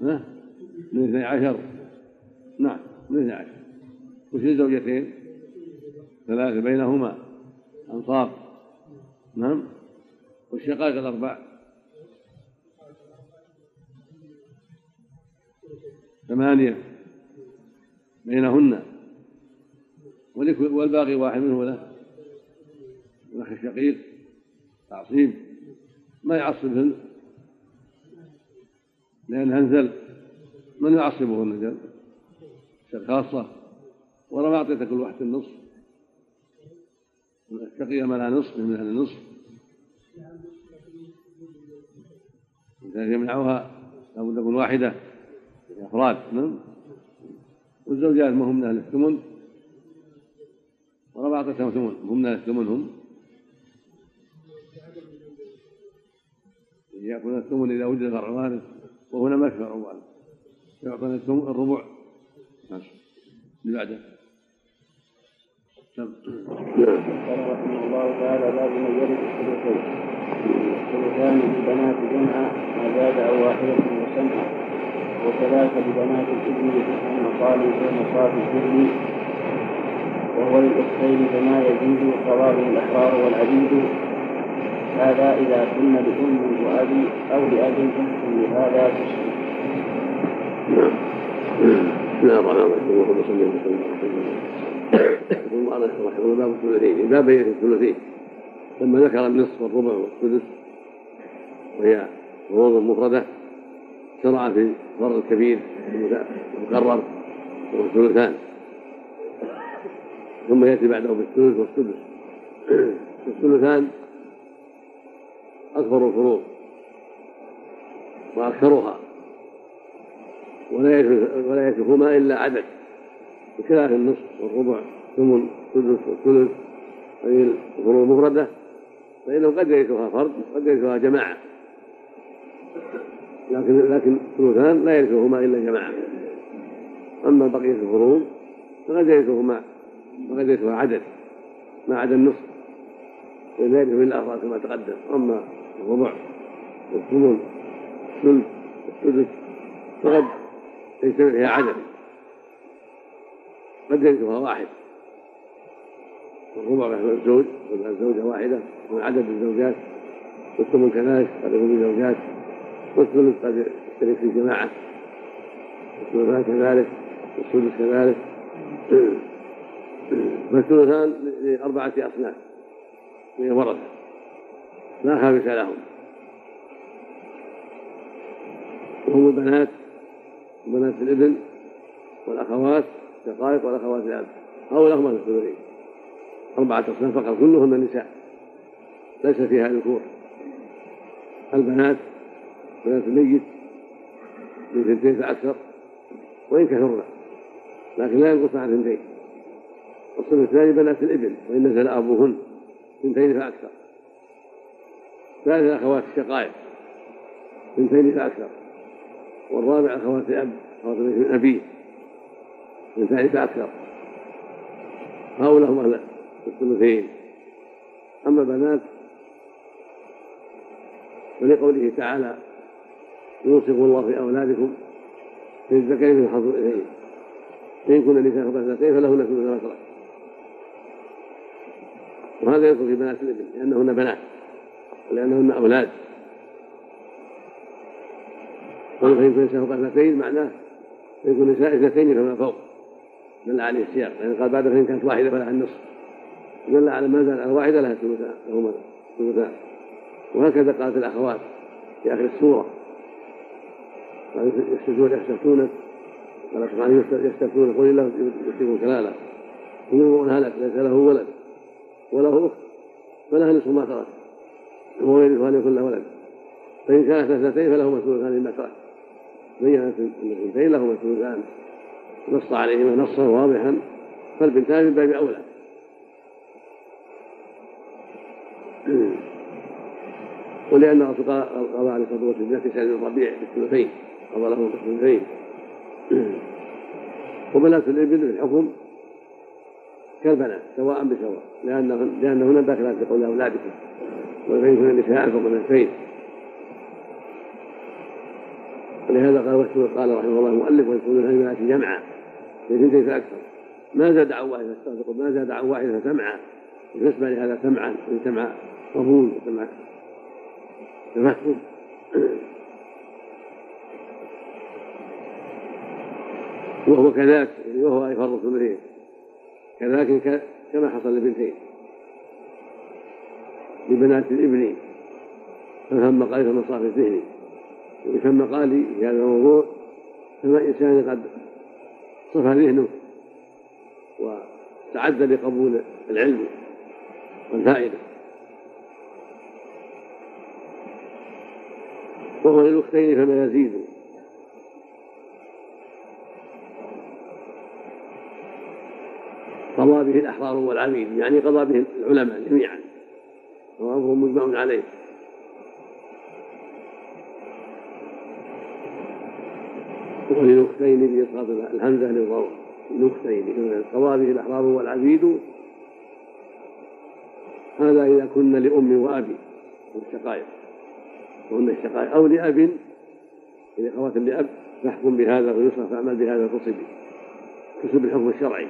من اثني عشر. نعم من اثني عشر. وش الزوجتين؟ ثلاثة بينهما أنصاف. نعم. والشقائق الأربع؟ ثمانية. بينهن. والباقي واحد منه له. الأخ الشقيق. تعصيب. ما يعصبهن. لأن هنزل من يعصبه النزل؟ خاصة. ولا ما أعطيت كل واحد النصف. الشقية ما لها نصف من أهل النصف. يمنعها لابد تكون واحدة. أفراد نعم. والزوجات ما هم من أهل الثمن؟ ولا ما أعطيتهم ثمن هم من أهل الثمن هم؟ يأكلون الثمن إذا وجد فرع وارث وهنا ما وارث يعطون الثمن الربع. اللي بعده. نعم. قال رحمه الله تعالى باب من يرث الثلثين الثلثان ببنات جمعة ما زاد أو واحدة وسمعة وثلاثة ببنات الابن المصالح ومصاف الابن وهو للأختين كما يزيد قضاء الأحرار والعبيد هذا إذا كن لأم وأبي أو لأب تحكم لهذا. نعم. بسم الله الرحمن الرحيم اللهم صل وسلم. يقول المؤلف رحمه الله باب الثلثين. باب الثلثين. لما ذكر النصف والربع والسدس وهي فروض مفردة شرع في الفرض الكبير المقرر وهو الثلثان ثم يأتي بعده بالثلث والسدس. الثلثان أكبر الفروض وأكثرها ولا ولا يشركهما إلا عدد بخلاف النصف والربع ثمن السدس والثلث هذه الفروض مفردة فإنه قد يرثها فرد قد يرثها جماعة. لكن لكن الثلثان لا يرثهما إلا جماعة. أما بقية الفروض فقد يرثهما وقد يرثها عدد ما عدا النصف. ولا يرث إلا أفراد كما تقدم. أما الربع والثمن الثلث والسدس فقد يجتمع فيها عدد قد يرثها واحد. الربع يحمل الزوج الزوجة واحدة من عدد الزوجات والثمن كذلك قد يكون زوجات والثلث قد يشترك في جماعة. والثلثان كذلك والسدس كذلك. فالثلثان لأربعة أصناف من الورثة لا خامس لهم. وهم البنات وبنات الإبن والأخوات الشقائق والأخوات الأب. هؤلاء هم الثلثين أربعة أصناف فقط كلهن نساء. ليس فيها ذكور. البنات بنات الميت من ثنتين فأكثر وإن كثرنا لكن لا ينقص عن ثنتين. والصنف الثاني بنات الإبن وإن نزل أبوهن ثنتين فأكثر ثالث الأخوات الشقائق اثنتين فأكثر والرابع أخوات الأب أخوات من أبيه اثنتان فأكثر هؤلاء هم أهل الثلثين. أما البنات ولقوله تعالى يوصف الله في أولادكم في الذكر من حظ الأنثيين. فإن كن نساء فاثنتين فلهن ثلث ما ترك وهذا يدخل في بنات الابن لأنهن بنات. ولأنهن أولاد. قالوا فإن كن نساء اثنتين معناه فإن كن نساء اثنتين فما فوق. دل عليه السياق. لأن قال بعد فإن كانت واحدة فلها النصف. دل على ما زال على واحدة لها ثلثان لهما ثلثان وهكذا قالت الأخوات في آخر السورة. يستفتون يستفتونك قال سبحانه يستفتون قل الله يفتيكم كلالا. إن هلك ليس له ولد وله أخت فلها نصف ما ترك. وهو يرث أن يكون له ولد. فإن كانت اثنتين فلهما الثلثان مما ترك. بين أن الاثنتين لهما الثلثان نص عليهما نصا واضحا. فالبنتان من باب أولى. ولأن الرسول قضى عليه الصلاة والسلام في الربيع بالثلثين قضى له بالثلثين وبنات الإبل في الحكم كالبنات سواء بسواء. لأنهن لأنهن داخلات في قول أولادكم. كن النساء فوق الاثنين ولهذا قال قال رحمه الله المؤلف ويكون البنات جمعا. اثنتين فأكثر ما زاد عن واحدة ما زاد عن واحدة فسمعا بالنسبة لهذا سمعا سمع قبول وسمع تفهم وهو كذاك وهو يفرق اثنين كذاك كما حصل لبنتين لبنات الابن فهم قال في المصاف الذهني ويسمى قالي في هذا الموضوع كما إنسان قد صفى ذهنه وتعدى لقبول العلم والفائدة. وهو للأختين فما يزيد. قضى به الأحرار والعبيد يعني قضى به العلماء جميعا. وأمر مجمع عليه. وللأختين بإسقاط الهمزة للضوء قضى به الأحرار والعبيد. هذا إذا كن لأم وأبي والشقائق. وهن الشقائق أو لأب إذا خوات لأب فاحكم بهذا ويصرف فاعمل بهذا تصبي تصب الحكم الشرعي.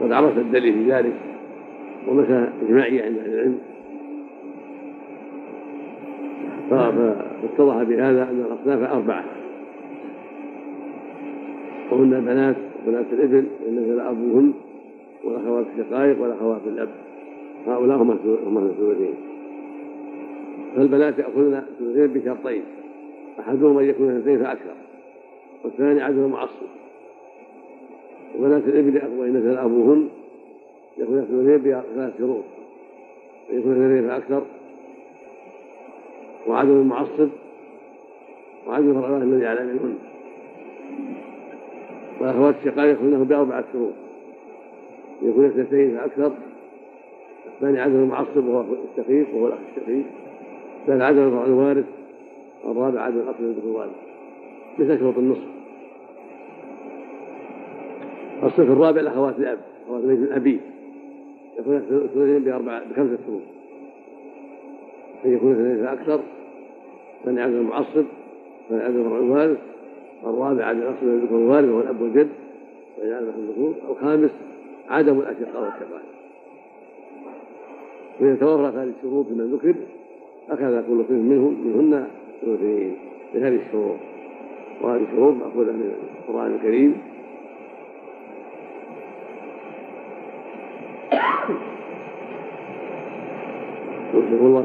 قد عرف الدليل في ذلك. ومسألة إجماعية عند أهل العلم. فاتضح بهذا أن الأصناف أربعة. وهن البنات بنات الابن إن نزل أبوهن والأخوات الشقائق والأخوات الأب. هؤلاء هم الثلثين. فالبنات يأخذن ثلثين بشرطين. أحدهما أن يكون اثنتين فأكثر والثاني عدد معصب. وبنات الإبل وإن نزل أبوهن يكون اثنتين بثلاث شروط؟ يكون اثنتين فأكثر وعدد معصب وعدد الفرعات الذي على منهن. والأخوات الشقائق يكونه بأربعة شروط. يكون اثنتين فأكثر الثاني عدد المعصب وهو الشقيق وهو الأخ الشقيق الثالث عدد الوارث الرابع عدد الأصل الذكر الوارث. مثل شروط النصف. الصف الرابع الأخوات الأب أخوات من الأبي. اثنين بأربعة بخمسة شروط أن يكون اثنين فأكثر الثاني عدد المعصب عدد فرع الوارث الرابع عدد الأصل الذكر الوارث وهو الأب والجد وإن عدد الذكور الخامس عدم الأشقاء والشقائق وإذا توفرت هذه الشروط من ذكر أخذ كل صنف منهم منهن ثلثين بهذه الشروط. وهذه الشروط مأخوذة من القرآن الكريم.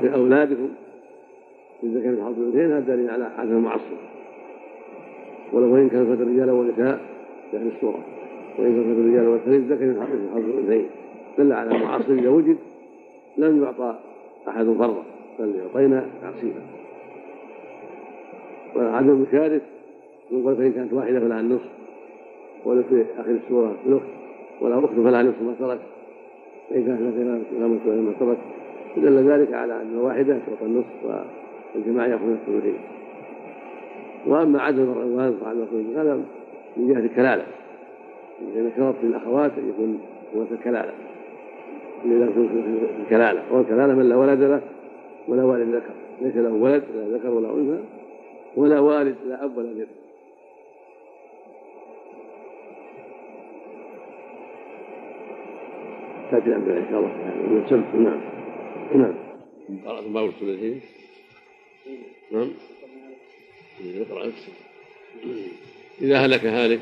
في أولادكم إذا كان حظ الاثنين هذا دليل على عدم المعصب ولو إن كان فتى رجالا ونساء يعني السورة وإن كان فتى رجالا ونساء الذكر حظ الاثنين دل على المعصب إذا وجد لم يعطى أحد فرضا بل يعطينا تعصيبا. وعدم المشارك يقول فإن كانت واحدة فلها النصف في آخر السورة الأخت ولا أخت فلها نصف ما ترك. فإن كانت لها ما ترك. دل ذلك على أن الواحدة تعطى النصف الجماعة يأخذون الثلثين. وأما عدم الوالد وعدم الخروج هذا من جهة الكلالة. لأن شرط للأخوات أن يكون هو الكلالة. اللي في الكلالة. والكلالة من لا ولد له ولا والد ذكر. ليس له ولد لا ذكر ولا أنثى ولا والد لا أب ولا جد تأتي الأمثلة إن شاء الله. نعم. نعم. قرأت باب الثلاثين. نعم. اقرأ إذا هلك هالك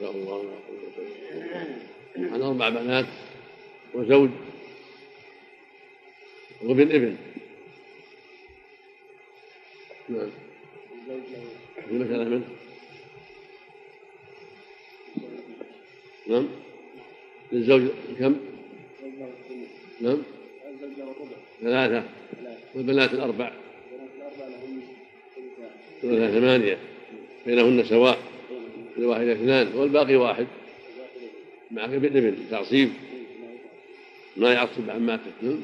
شاء الله. عن أربع بنات وزوج وابن ابن. نعم. في مسألة منه نعم. للزوج كم؟ نعم. ثلاثة. والبنات الأربع. ثلاثة ثمانية. بينهن سواء. الواحدة اثنان. والباقي واحد. مع ابن تعصيب. ما يعصب عماته نعم.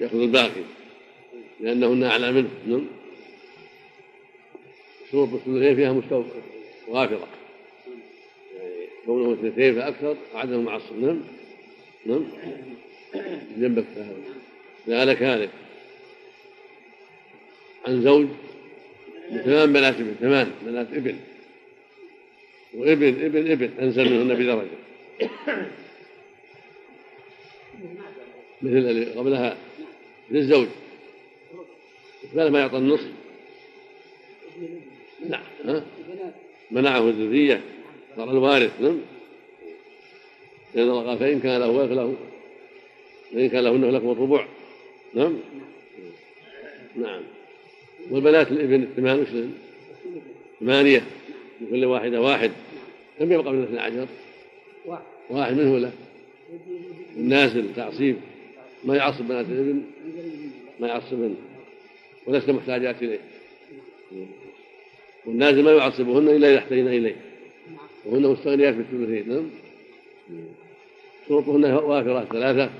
يأخذ الباقي. لأنهن أعلى منه. نعم. الثلثين فيها مستوى غافرة يعني كونه اثنتين فأكثر عدم معصب نعم. نعم. جنبك هذا. لك هالك عن زوج بثمان بنات ابن ثمان بنات ابن. وابن ابن ابن أنزل منهن بدرجه مثل اللي قبلها للزوج بدل ما يعطى النصف. منع ها؟ منعه الذرية صار الوارث نعم. لأن الله قال فإن كان له ولد فله فإن كان لهن فلكم الربع. نعم؟ نعم. والبنات الابن الثمان وش ثمانية. لكل واحدة واحد. كم يبقى من الاثنى عشر؟ واحد منه له النازل تعصيب. ما يعصب بنات الابن؟ ما يعصب منه. ولسنا محتاجات إليه. والنازل ما يعصبهن إلا إذا احتينا إليه. وهن مستغنيات بالثلثين. نعم؟ شروطهن وافرات ثلاثة.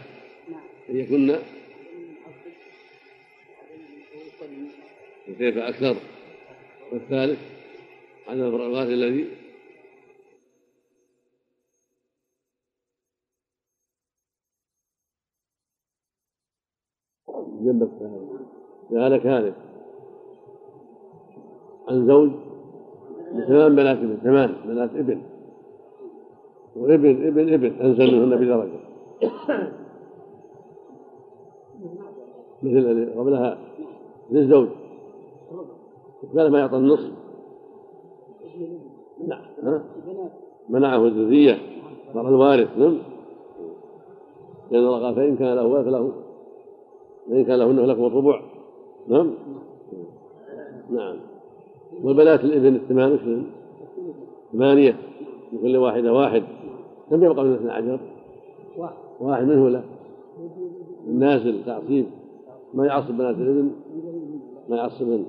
أن يكن وكيف أكثر؟ والثالث عدم الرغبات الذي جنبك هذا. كذلك عن زوج بثمان بنات ابن ثمان بنات ابن. وابن ابن ابن. أنزل منهن بدرجه مثل قبلها للزوج قال ما يعطى النصف. نعم. منعه الذرية. صار الوارث. نعم. لأن الله قال فإن كان له ولد فله فإن كان لهن فلكم الربع. نعم. نعم. والبنات الإبن الثمان وش ثمانية. لكل واحدة واحد. كم يبقى من الاثنى عشر؟ واحد. منه له النازل تعصيب. ما يعصب بنات الابن ما يعصب منه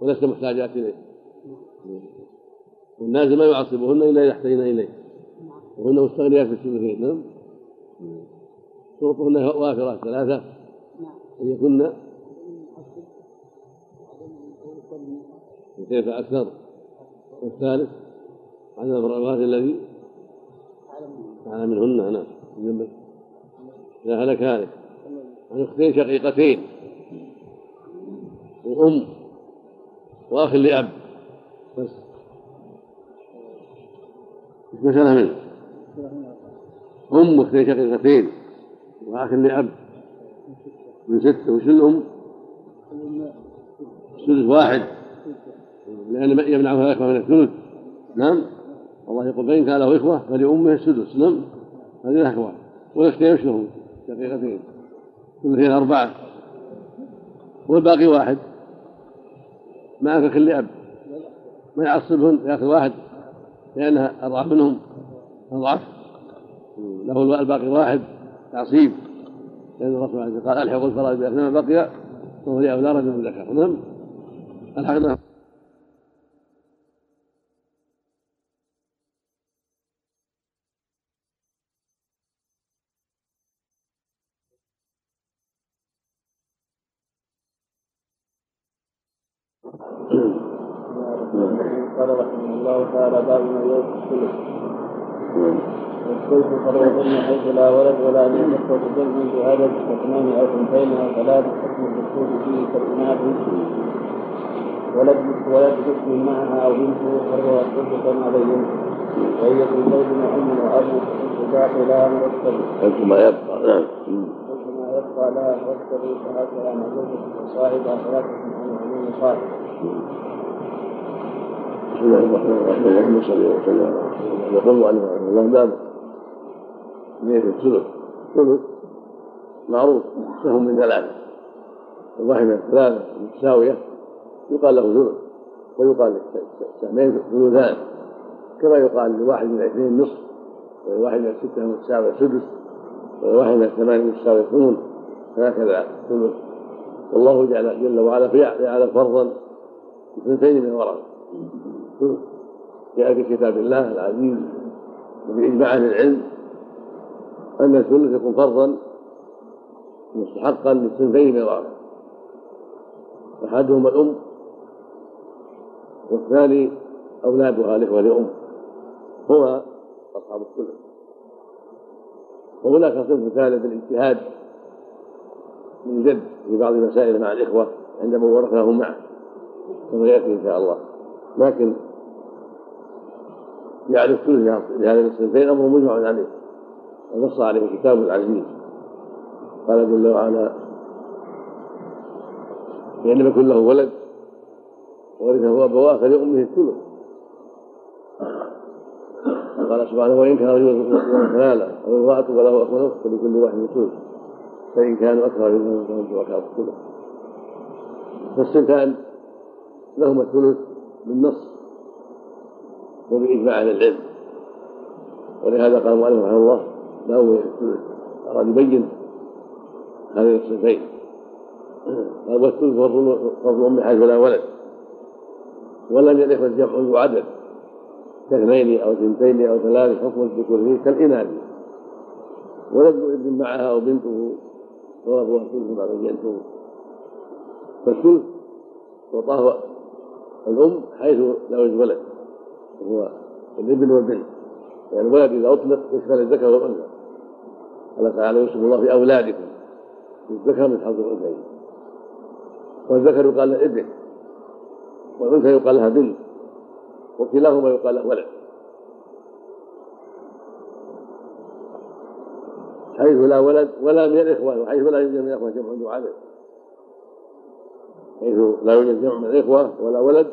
ولسنا محتاجات إليه. والنازل ما يعصبهن إلا إذا احتينا إليه. وهن مستغنيات في الثلثين نعم. شروطهن وافرات ثلاثة. أن يكن وكيف أكثر؟ والثالث عدم الرغبات الذي على منهن نعم. إذا هلك هالك. عن اختين شقيقتين وأم وأخ لأب. بس. إيش مسألة منه؟ أم واختين شقيقتين وأخ لأب. من ستة. وش الأم؟ ثلث واحد. لأن يمنعها الإخوة من الثلث. نعم. الله يقول فإن كان له إخوة فلأمه السدس نعم. هذه الأخوة. والأختين وش لهم؟ شقيقتين. ثلثين أربعة. والباقي واحد. معك كل أب. ما يعصبهن ياخذ واحد. لأنها أضعف منهم. أضعف. له الباقي واحد. تعصيب. لأن الرسول قال ألحقوا الفرائض بأثناء بقي. وهو لأولى رجل ذكر. نعم. ألحقنا قال رحمه الله تعالى باب الثلث والثلث فرضهن حيث لا. ولد ولا ان يكثر جمع بعدد اثنين أو اثنتين أو ثلاث حكم الدخول فيه كالاناث ولد ولد حكم معها أو بنته الثلث كما بينت وهي في زوج وام واب باقي لا. مرتب قلت ما يبقى نعم قلت ما يبقى لا مرتب فهكذا مزوجة وصاحب ثلاثة عن عموم صاحب بسم الله الرحمن الرحيم اللهم صل وسلم على يقول رحمه الله باب نية الثلث الثلث معروف سهم من ثلاثة الواحد من ثلاثة متساوية يقال له ثلث ويقال سهمين ثلثان كما يقال لواحد من الاثنين نصف ولواحد من الستة متساوية سدس ولواحد من الثمانية متساوية ثمن هكذا ثلث والله جل وعلا جعل فرضا اثنتين من ورثة جاء في كتاب الله العزيز وبإجماع أهل العلم أن الثلث يكون فرضا مستحقا للصنفين من الورثة أحدهما الأم والثاني أولادها الإخوة لأم. هما أصحاب الثلث وهناك صنف ثالث الاجتهاد من جد في بعض المسائل مع الإخوة عندما ورثناهم معه كما يأتي إن شاء الله. لكن جعل الثلث لهذين الصنفين أمر مجمع عليه. ونص عليه كتاب العزيز. قال جل وعلا فإن لم يكن له ولد ورثه أبواه فلأمه الثلث. قال سبحانه وإن كان رجل كلالا أو امرأة وله أخ ونصف فلكل واحد الثلث فإن كانوا أكثر منهم فهم شركاء الثلث فالصنفان لهما الثلث بالنص وبإجماع أهل العلم. ولهذا قال المؤلف رحمه الله الثلث أراد يبين هذين الصنفين قال والثلث فرض أم حيث لا ولد. ولم يخرج جمع عدد. كاثنين أو اثنتين أو ثلاث حكم الذكور فيه كالإناث. ولد ابن معها أو بنته وأبوها الثلث ما بينته فالثلث وطاه الأم حيث لا ولد. وهو الابن والبنت. يعني الولد إذا أطلق يشمل الذكر والأنثى. قال تعالى يوصف الله في أولادكم. الذكر من حظ الأنثيين والذكر يقال له ابن والأنثى يقال لها بنت. وكلاهما يقال له ولد. حيث لا ولد ولا من الإخوة وحيث لا يوجد من الإخوة جمع عدد حيث لا يوجد جمع من الإخوة ولا ولد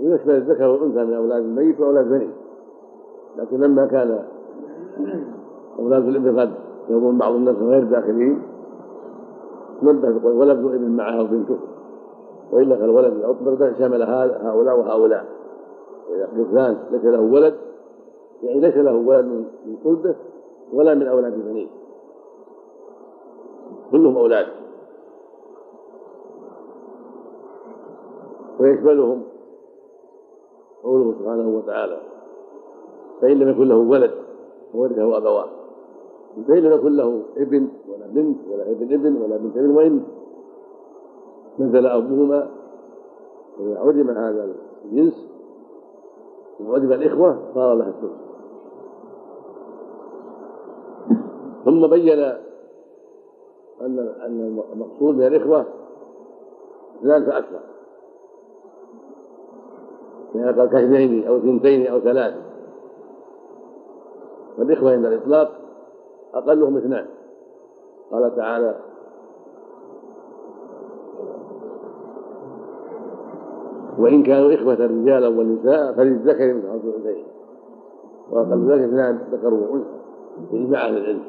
ويشمل الذكر والأنثى من أولاد الميت وأولاد بنيه. لكن لما كان أولاد الابن قد يظن بعض الناس غير داخلين نبه بقول ولد ابن معه وبنته. وإلا فالولد الأكبر شمل هؤلاء وهؤلاء. وإذا فلان ليس له ولد يعني ليس له ولد من صلبه ولا من أولاد بنيه. كلهم أولاد. ويشملهم قوله سبحانه وتعالى فإن لم يكن له ولد فورثه أبواه. فإن لم يكن له ابن ولا بنت ولا ابن ابن ولا بنت ابن وإن نزل أبوهما وإذا عدم هذا الجنس وعدم الإخوة صار لها الثلث ثم بين أن أن المقصود من الإخوة اثنان فأكثر يعني قال كاثنين أو اثنتين أو ثلاث. والإخوة عند الإطلاق أقلهم اثنان. قال تعالى وإن كانوا إخوة رجالا ونساء فللذكر مثل حظ الأنثيين. وأقل ذلك اثنان ذكر وأنثى بإجماع أهل العلم.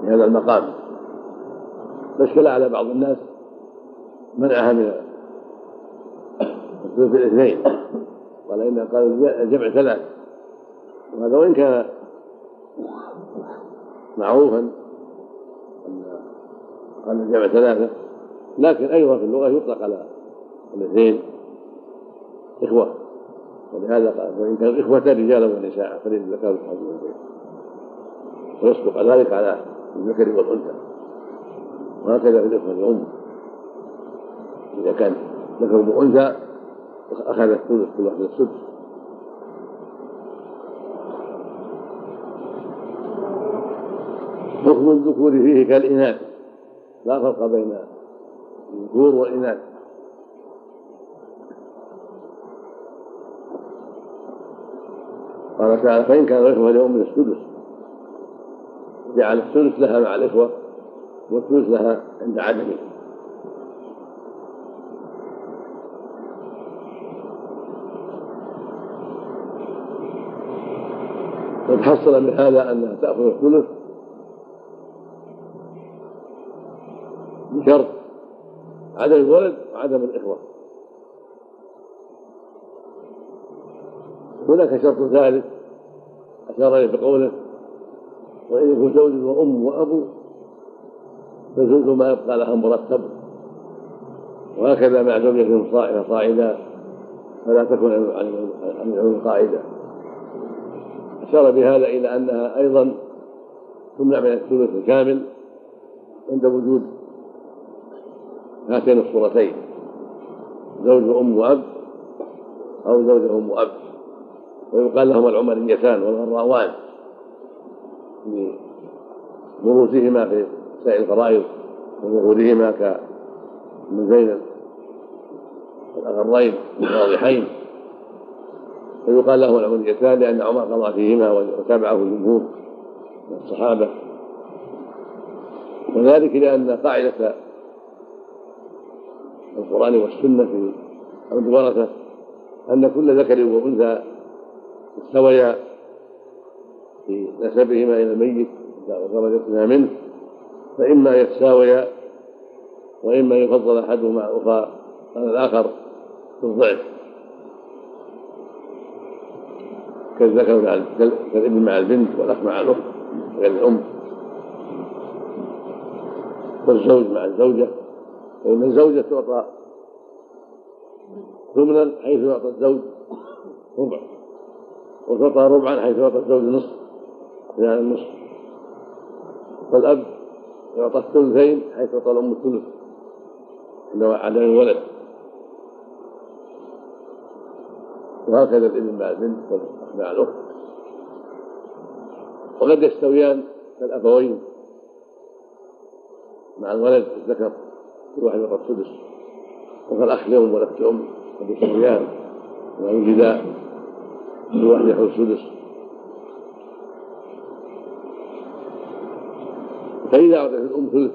في هذا المقام. فاشكل على بعض الناس منعها من الثلث الاثنين قال إن قال الجمع ثلاث. وهذا وإن كان معروفا أن قال الجمع ثلاثة لكن أيضا في اللغة يطلق على الاثنين إخوة. ولهذا قال وإن كانوا إخوة رجالا ونساء فللذكر حظ الأنثيين ويصدق ذلك على الذكر والأنثى. وهكذا في الإخوة الأم. إذا كان ذكر وأنثى أخذ الثلث كل واحد السدس. حكم الذكور فيه كالإناث. لا فرق بين الذكور والإناث. قال تعالى فإن كان الإخوة اليوم من السدس. جعل الثلث لها مع الإخوة والثلث لها عند عدمه قد حصل بهذا أنها تأخذ الثلث؟ بشرط عدم الولد وعدم الإخوة. هناك شرط ثالث أشار إليه بقوله وإن يكون زوج وأم وأبو فزوج ما يبقى لها مرتب وهكذا مع زوجة صاعدة فلا تكون عن العلم قاعدة. أشار بهذا إلى أنها أيضا تمنع من الثلث الكامل عند وجود هاتين الصورتين زوج وأم وأب أو زوج أم وأب. ويقال لهما العمريتان والغراوان لبروزهما في سائر الفرائض وظهورهما كمن زين الأغرين الواضحين ويقال لهما العمريتان لأن عمر قضى فيهما وتابعه الجمهور من الصحابة. وذلك لأن قاعدة القرآن والسنة في الورثة أن كل ذكر وأنثى استويا في نسبهما إلى الميت ودرجتها منه. فإما يتساويا وإما يفضل أحدهما على الآخر في كالذكر مع كالابن مع البنت والأخ مع الأخت غير الأم. والزوج مع الزوجة. فإن الزوجة تعطى ثمنا حيث يعطى الزوج ربع وتعطى ربعا حيث يعطى الزوج نصف يعني النصف. والأب يعطى الثلثين حيث يعطى الأم الثلث عدم الولد وهكذا الابن مع البنت والأخ مع الأخت. وقد يستويان كالأبوين مع الولد الذكر كل واحد يعطى السدس وكالأخ لأم والأخت لأم قد يسويان ويوجدا كل واحد يأخذ السدس. فإذا أعطت الأم ثلث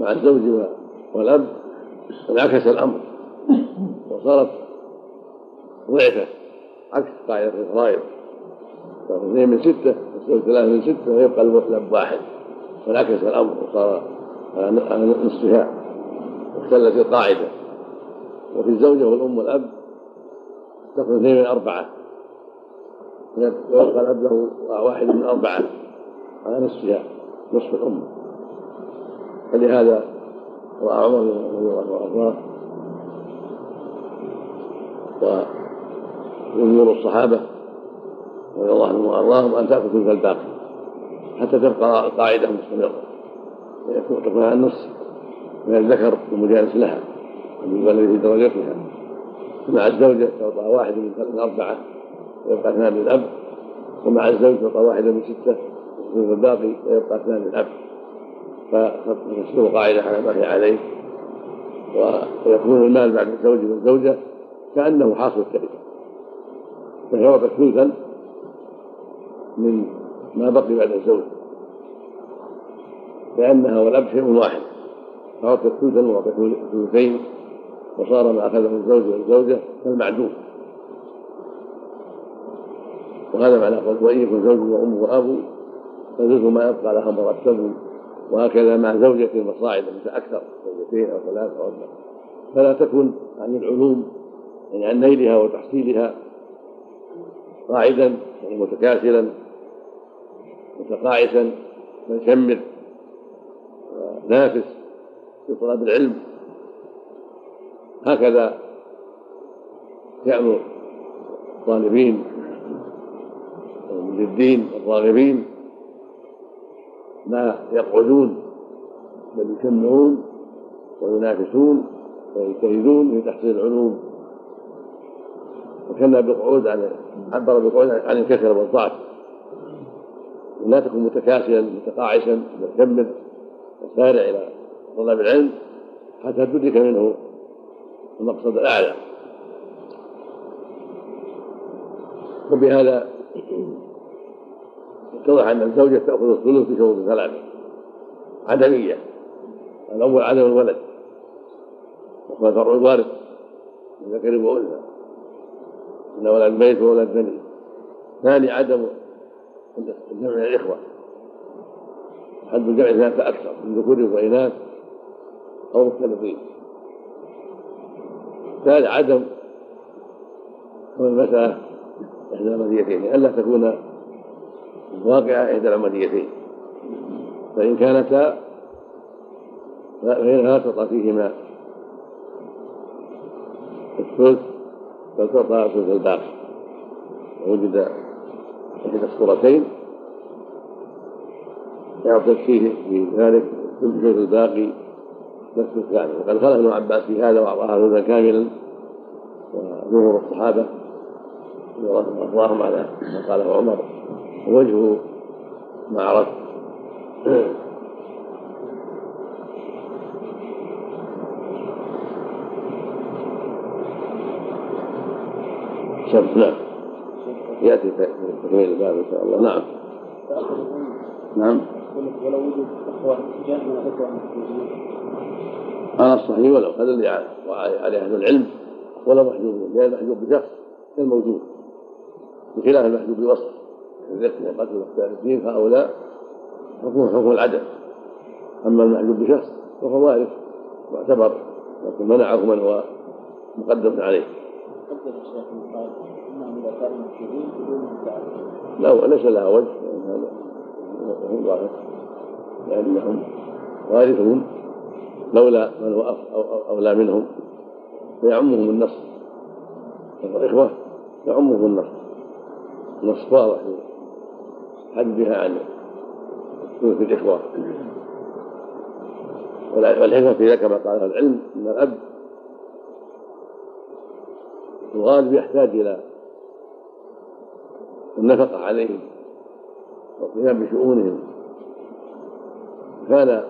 مع الزوج والأب انعكس الأمر. وصارت ضعفة عكس قاعدة الفرائض اثنين من ستة والزوج ثلاثة من ستة ويبقى الأب واحد. وانعكس الأمر وصار على نصفها واختلت القاعدة. وفي الزوجة والأم والأب تأخذ اثنين من أربعة. ويبقى الأب له واحد من أربعة على نصفها نصف الأم. فلهذا رأى عمر رضي الله وأرضاه وجمهور الصحابة رضي الله عنهم. وأرضاهم أن تأكل ثلث الباقي حتى تبقى القاعدة مستمرة. تكون على النص من الذكر المجالس لها بالبلد في درجتها مع الزوجة تعطى واحد من أربعة ويبقى اثنان للأب ومع الزوج تعطى واحدة من ستة والباقي ويبقى اثنان للأب فتشتغل قاعدة على ما هي عليه. ويكون المال بعد الزوج والزوجة كأنه حاصل التركة فيعطى ثلثا من ما بقي بعد الزوج. لأنها والأب شيء واحد. فأعطت ثلثا وأعطت ثلثين وصار ما أخذه الزوج والزوجة كالمعدوم وهذا معنى قول وإن يكن زوج وأم وأبو فجزء ما يبقى لها مرتب. وهكذا مع زوجة مصاعدة مثل أكثر زوجتين أو ثلاث أو أربع فلا تكن عن العلوم يعني عن نيلها وتحصيلها قاعدا يعني متكاسلا متقاعسا مشمر نافس في طلب العلم. هكذا يأمر الطالبين للدين الراغبين ما يقعدون بل يجمعون وينافسون ويجتهدون في تحصيل العلوم. وكان بالقعود عن عبر بالقعود عن الكسل والضعف. لا تكن متكاسلا متقاعسا بل وسارع إلى طلب العلم حتى تدرك منه المقصد الأعلى. وبهذا اتضح أن الزوجة تأخذ الثلث بشروط ثلاثة عدمية. الأول عدم الولد. وهو فرع الوارث. من ذكر وأنثى. إن ولد ميت وولد بني ثاني عدم الجمع الاخوه حد الجمع ثلاثة أكثر من ذكور وإناث أو مختلطين ثالث عدم المسألة إحدى العمليتين ألا تكون واقعة إحدى العمليتين. فإن كانتا فإنها تعطى فيهما الثلث بل تعطى الثلث الباقي. وجد إحدى الصورتين. يعطي فيه في ذلك الثلث الباقي. نفس الثاني وقد خلق ابن عباس في هذا وأعطاها ثلثا كاملا. وجمهور الصحابة. رضي على ما قاله عمر. ووجهه ما عرفت شرط نعم. يأتي في تكميل الباب إن شاء الله. نعم. نعم. هذا الصحيح ولو هذا اللي عليه أهل العلم ولا محجوب لأن المحجوب بشخص كالموجود بخلاف المحجوب بوصف الذكر وقتل المختلفين هؤلاء حكم حكم العدم أما المحجوب بشخص فهو وارث معتبر لكن منعه من هو مقدم عليه. لا ليس لها وجه هذا لأنهم وارثون لولا من هو أولى منهم. فيعمهم النص. الإخوة يعمهم النص. النص واضح. حدها عن ثلث الإخوة. والحكمة في ذلك كما قال العلم أن الأب الغالب يحتاج إلى النفقة عليهم والقيام بشؤونهم. كان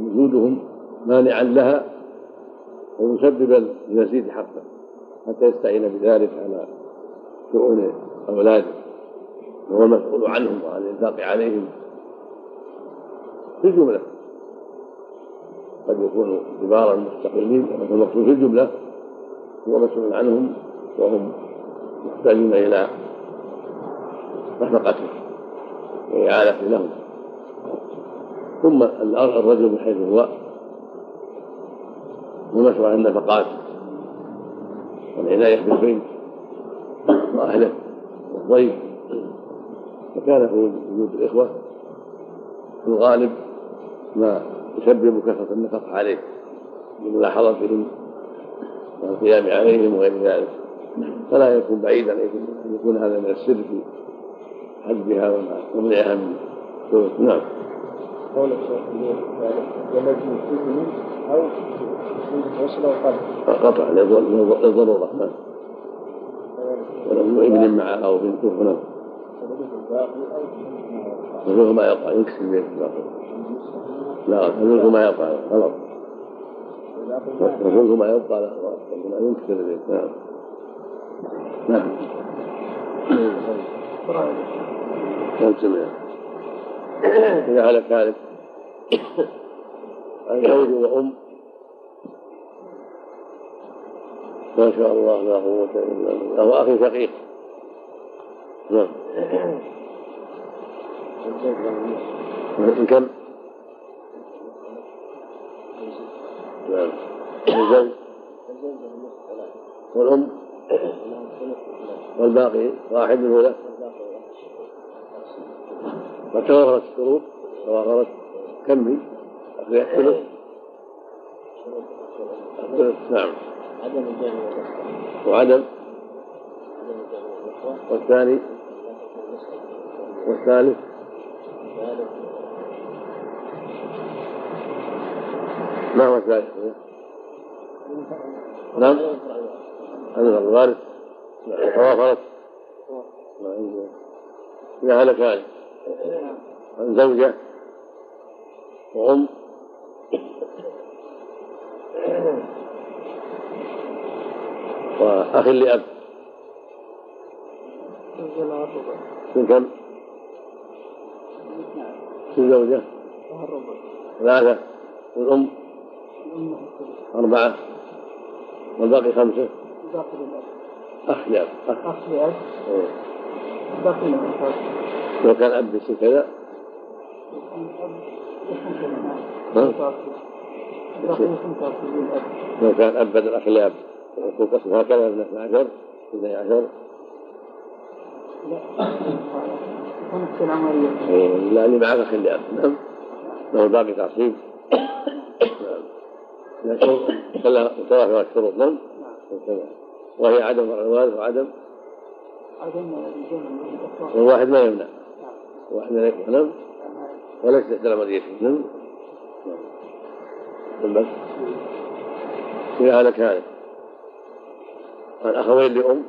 وجودهم مانعا لها ومسببا لنسيج حقه حتى يستعين بذلك على شؤون أولاده. وهو المسؤول عنهم وعن الإنفاق عليهم. في الجملة قد يكونوا كبارا مستقلين المقصود في الجملة هو مسؤول عنهم وهم محتاجون إلى نفقته وإعانته لهم. ثم الرجل من حيث هو ومشروع النفقات والعناية بالبيت وأهله والضيف. فكان وجود الإخوة في الغالب ما يسبب كثرة النفقة عليه بملاحظتهم والقيام عليهم وغير ذلك. فلا يكون بعيدا أن يكون هذا من السر في حجها ومنعها من نعم. قول الشيخ يلزم السجن أو وصل وقطع قطع للضروره نعم. ولو ابن معه أو بنت نعم. فذوق ما يقع يكسر البيت لا فذوق ما يقع غلط فذوق ما يبقى لا ينكسر البيت. نعم. نعم. كم سمع إذا هلك هالك عن زوج وأم ما شاء الله لا قوة إلا بالله. أو أخي شقيق نعم. كم؟ نعم. الزوج والأم؟ والباقي واحد منه له وتوافرت الشروط توافرت كمي الثلث الثلث نعم. عدم وعدم. والثاني. والثالث. ما هو الثالث؟ نعم. هذا الوارث. توافرت إذا هلكان عن زوجة. وأم وأخ لأب. من كم؟ من زوجة. ثلاثة. والأم؟ أربعة. والباقي خمسة. أخ لأب أخ لأب. باقي لو كان أب يصير كذا؟ باقي لو كان أب بدل أخ لأب يكون قسم هكذا من اثنى عشر اثني عشر لا خمسة العملية إيه، لا اللي معك أخ لأب نعم. له باقي تعصيب. نعم. لكن متوافر الشروط نعم وهي عدم الوارث وعدم عدم والواحد ما يمنع. واحد لا يكفي نعم. ولا يستحسن مريته نعم. نعم بس إذا هلك هلك عن أخوين لأم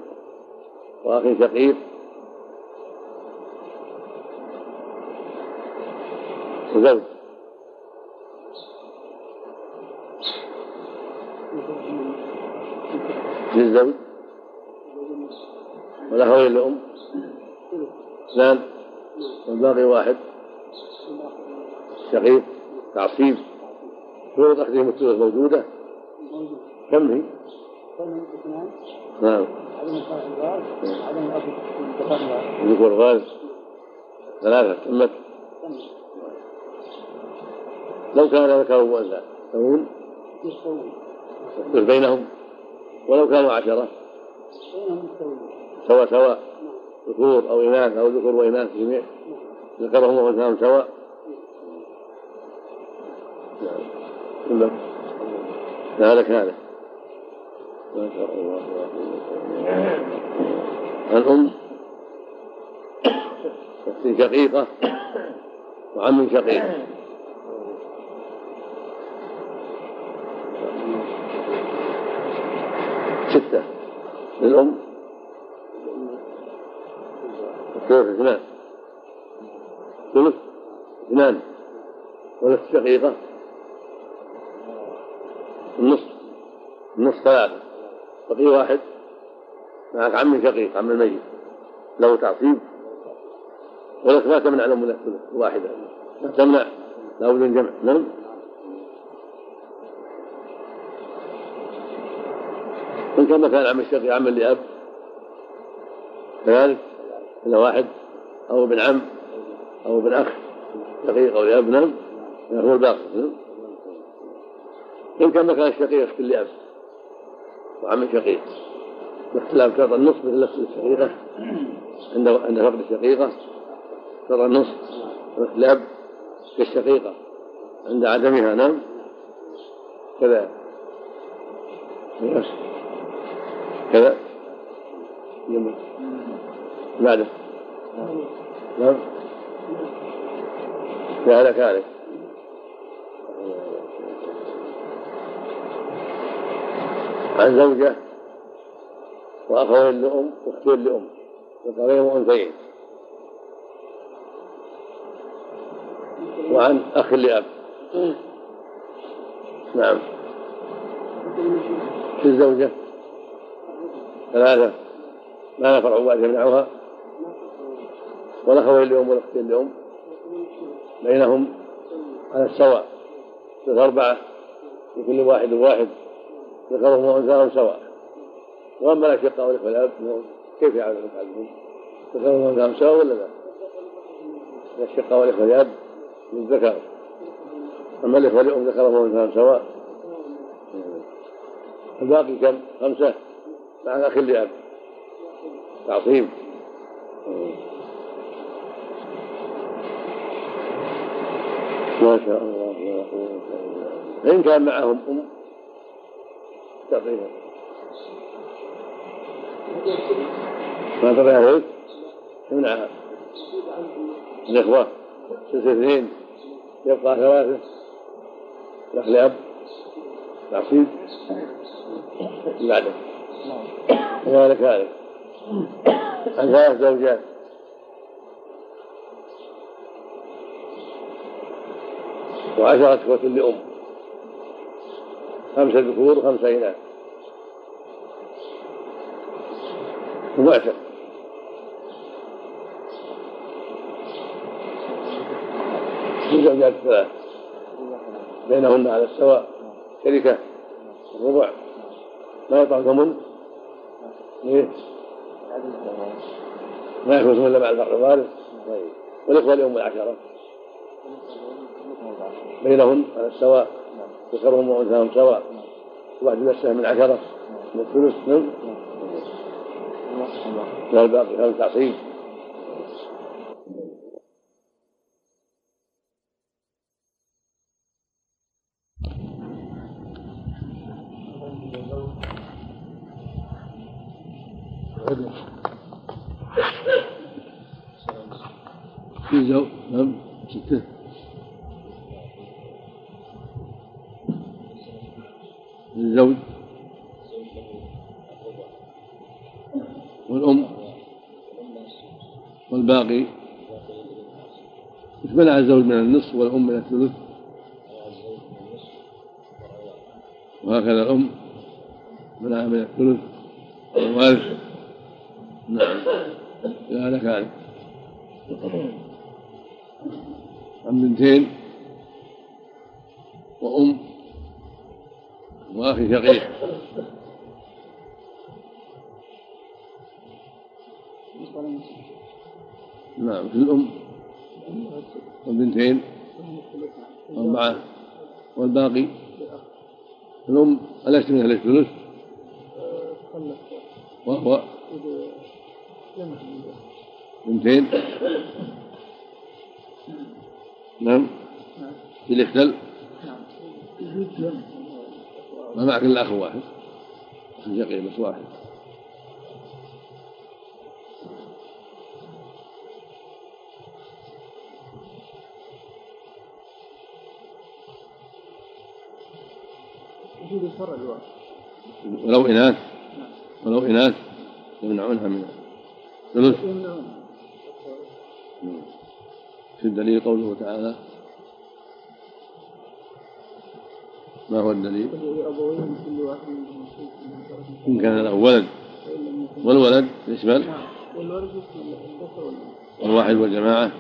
وأخ شقيق وزوج. للزوج؟ والأخوين لأم اثنان؟ والباقي واحد؟ شقيق؟ تعصيب؟ شروط أخذهم الثلث موجودة؟ كم هي؟ نعم. ذكور غاز ثلاثة تمت لو كان ذكر وأنثى الثلث بينهم؟ ولو كانوا عشرة. سواء سواء ذكور أو إناث أو ذكور وإناث جميع. ذكرهم وأنثاهم سواء. نعم. تمت هذا ما شاء الله. الأم أخت شقيقة وعم شقيق. ستة للأم؟ الثلث اثنان. ثلث اثنان. والأخت شقيقة؟ النصف. النصف ثلاثة. بقي واحد. معك عم شقيق عم الميت. له تعصيب. ولك ما تمنع الأم من الثلث واحدة تمنع لا بد من جمع. نعم؟ إن كان عم الشقيق عم لأب. كذلك إلا واحد أو ابن عم أو ابن أخ شقيق أو لأب نعم هو الباقي نعم. إن كان مكان الشقيق اخت لأب وعم شقيق باختلاف شرط النصف مثل نفس الشقيقة عند عند فقد الشقيقة شرط النصف واختلاف كالشقيقة عند عدمها نعم. كذا كذا؟ بعده. نعم. كذلك كذلك. عن زوجة وأخوين لأم وأختين لأم ذكرين وأنثيين. وعن أخ لأب. نعم. في الزوجة؟ ثلاثة. ما نفرع واحد يمنعها لأم والأختين لأم بينهم على السواء. ثلاث أربعة. لكل واحد واحد. ذكرهم وأنثاهم سواء. وأما الأشقاء والإخوة الأب كيف يعلم يفعلون ذكرهم وأنثاهم سواء ولا لا؟ الأشقاء والإخوة الأب للذكر. أما الإخوة الأم ذكرهم وأنثاهم سواء. الباقي كم؟ خمسة. مع الأخ لأب تعظيم ما شاء الله. إن كان معهم أم. تعطيها ما تعطيها هيك تمنعها الإخوة. تصير اثنين؟ يبقى ثلاثة. الأخ لأب تعصيب بعده. كذلك هذا. عن ثلاث زوجات. وعشرة إخوة لأم. خمسة ذكور وخمسة إناث. ومعتق. من زوجات الثلاث بينهن على السواء شركة الربع ما يطلع ثمن ليه؟ ما يكون إلا مع الفرق الوارث طيب. والإخوة لام العشره بينهم على السواء؟ ذكرهم وانثاهم سواء؟ واحد من السهم من عشرة؟ من الثلث؟ نعم. والباقي هذا تعصيب الزوج من النصف والأم من الثلث. وهكذا الأم منع من الثلث. والوارث نعم. هذا كان عن بنتين وأم. وأخي شقيق. نعم في الأم. والبنتين أربعة والباقي الأم ألست من أهل الثلث وهو بنتين. نعم. في الاختل ما معك إلا أخ واحد أخ شقيق بس واحد. ولو إناث ولو إناث يمنعونها من الثلث في الدليل قوله تعالى ما هو الدليل؟ إن كان له ولد. والولد يشمل الواحد والجماعة.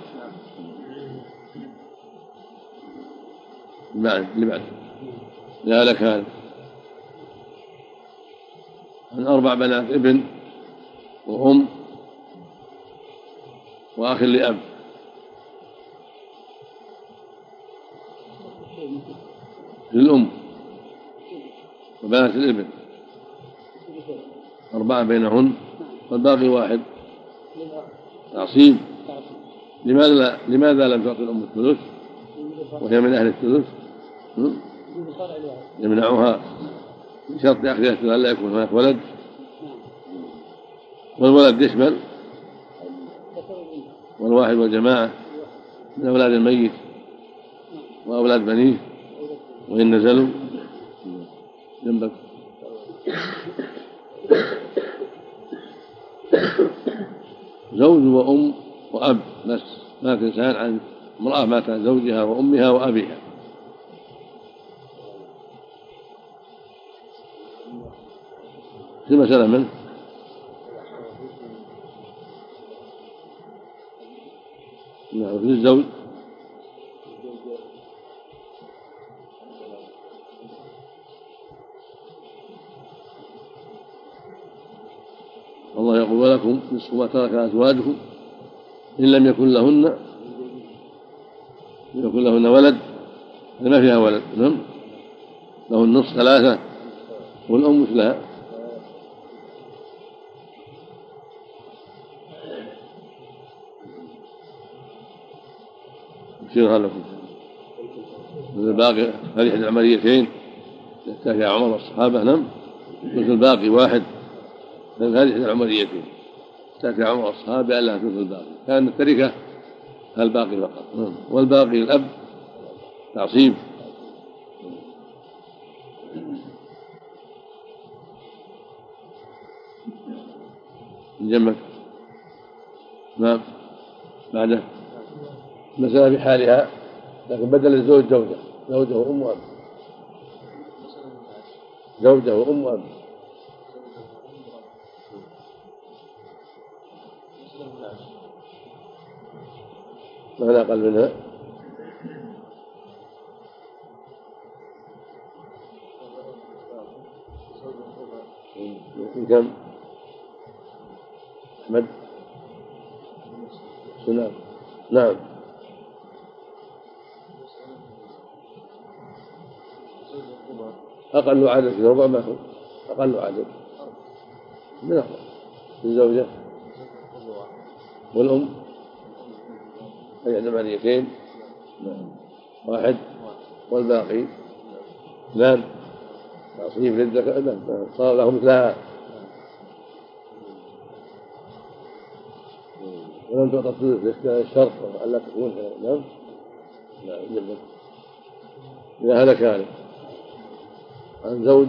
بعد اللي بعد. لا لك هذا. عن أربع بنات ابن وأم وأخ لأب. للأم وبنات الابن. أربعة بينهن والباقي واحد. تعصيب. لماذا لا لماذا لم تعطي الأم الثلث؟ وهي من أهل الثلث. يمنعها. بشرط أخذها الثلث لا يكون هناك ولد. والولد يشمل. والواحد والجماعة من أولاد الميت وأولاد بنيه وإن نزلوا. جنبك. زوج وأم وأب بس. ما تنسان عن امرأة مات عن زوجها وأمها وأبيها. في مسألة منه؟ نعم في الزوج. الله يقول ولكم نصف ما ترك أزواجكم إن لم يكن لهن يكن لهن ولد ما فيها ولد نعم. له النصف ثلاثة والأم مثلها يغفر لكم مثل باقي هذه إحدى العمليتين. يحتاج عمر والصحابة نعم. مثل باقي واحد. هذه إحدى العمليتين. يحتاج عمر والصحابة ألا مثل الباقي. كان التركة الباقي فقط. نعم. والباقي الأب تعصيب. جمك نعم. بعده. المسألة بحالها لكن بدل الزوج زوجة زوجة وأم وأب. زوجة وأم وأب. ماذا أقل منها. كم؟ أحمد. نعم نعم. أقل عدد في ربع ما هو. أقل عدد من أقل؟ الزوجة والأم؟ أي ثمانيتين واحد. والباقي؟ اثنان تصنيف للذكر صار له مثلها ولم تعطى الثلث الشرط ألا تكون نعم. نعم إذا هلك هلك عن زوج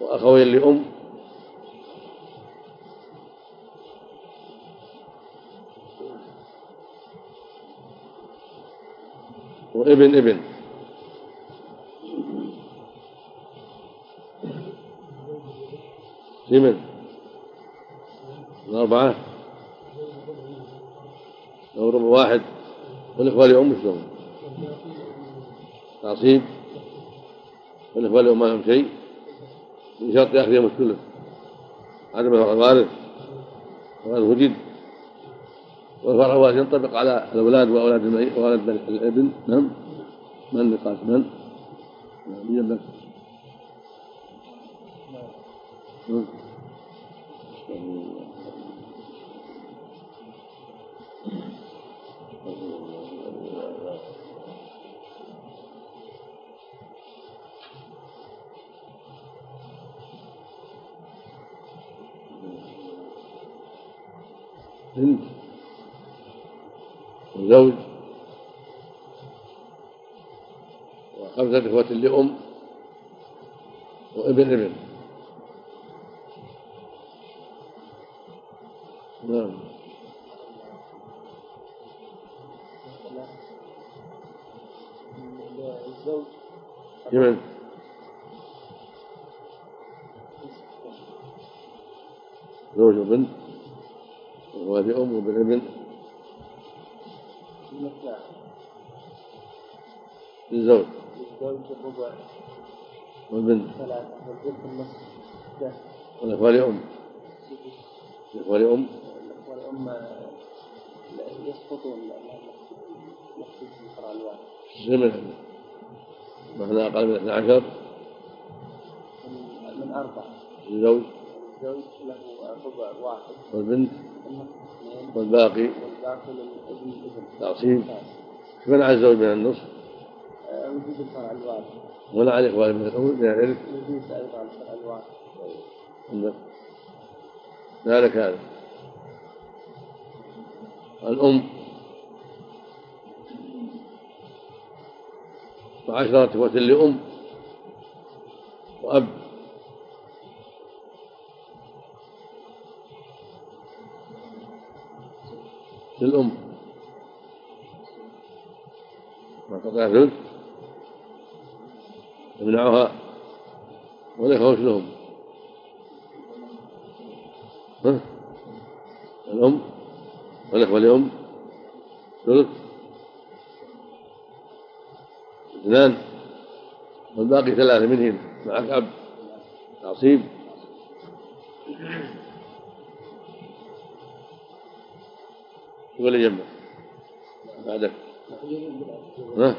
وأخوين لأم. وابن ابن. ثمن الأربعة. لو ربع واحد. والإخوة لأم شلون تعصيب. والإخوة لأم ما لهم شيء. بشرط أخذهم الثلث عدم الوارث. الوارث وجد والفرع هو ينطبق على الأولاد وأولاد وأولاد الابن. نعم. من نقاش من؟ نعم. يجب وخمسة إخوة لأم وابن ابن. نعم. الزوج يمن زوج وبنت وهذه أم وابن ابن. مثل للزوج. الزوج الربع. والبنت. ثلاثة. والبنت النصف. ثلاثة والإخوة لأم. سدس الإخوة لأم والأم يسقطون يحسب الفرع الواحد. زمن معنى أقل من 12 من أربعة. الزوج. الزوج له ربع واحد. والبنت. والباقي. والباقي للابن الابن تعصيب. من على الزوج من النصف؟ آه، وجود الفرع الواحد ولا على الإخوان من الإرث وجود الفرع عندك ذلك هذا. الأم. وعشرة إخوة لأم. وأب. للأم. ما قطع ثلث يمنعها والإخوة وش لهم؟ ها؟ الأم والإخوة لأم. ثلث اثنان. والباقي ثلاثة منهم. معك أب تعصيب. اللي جنبك بعدك. ها؟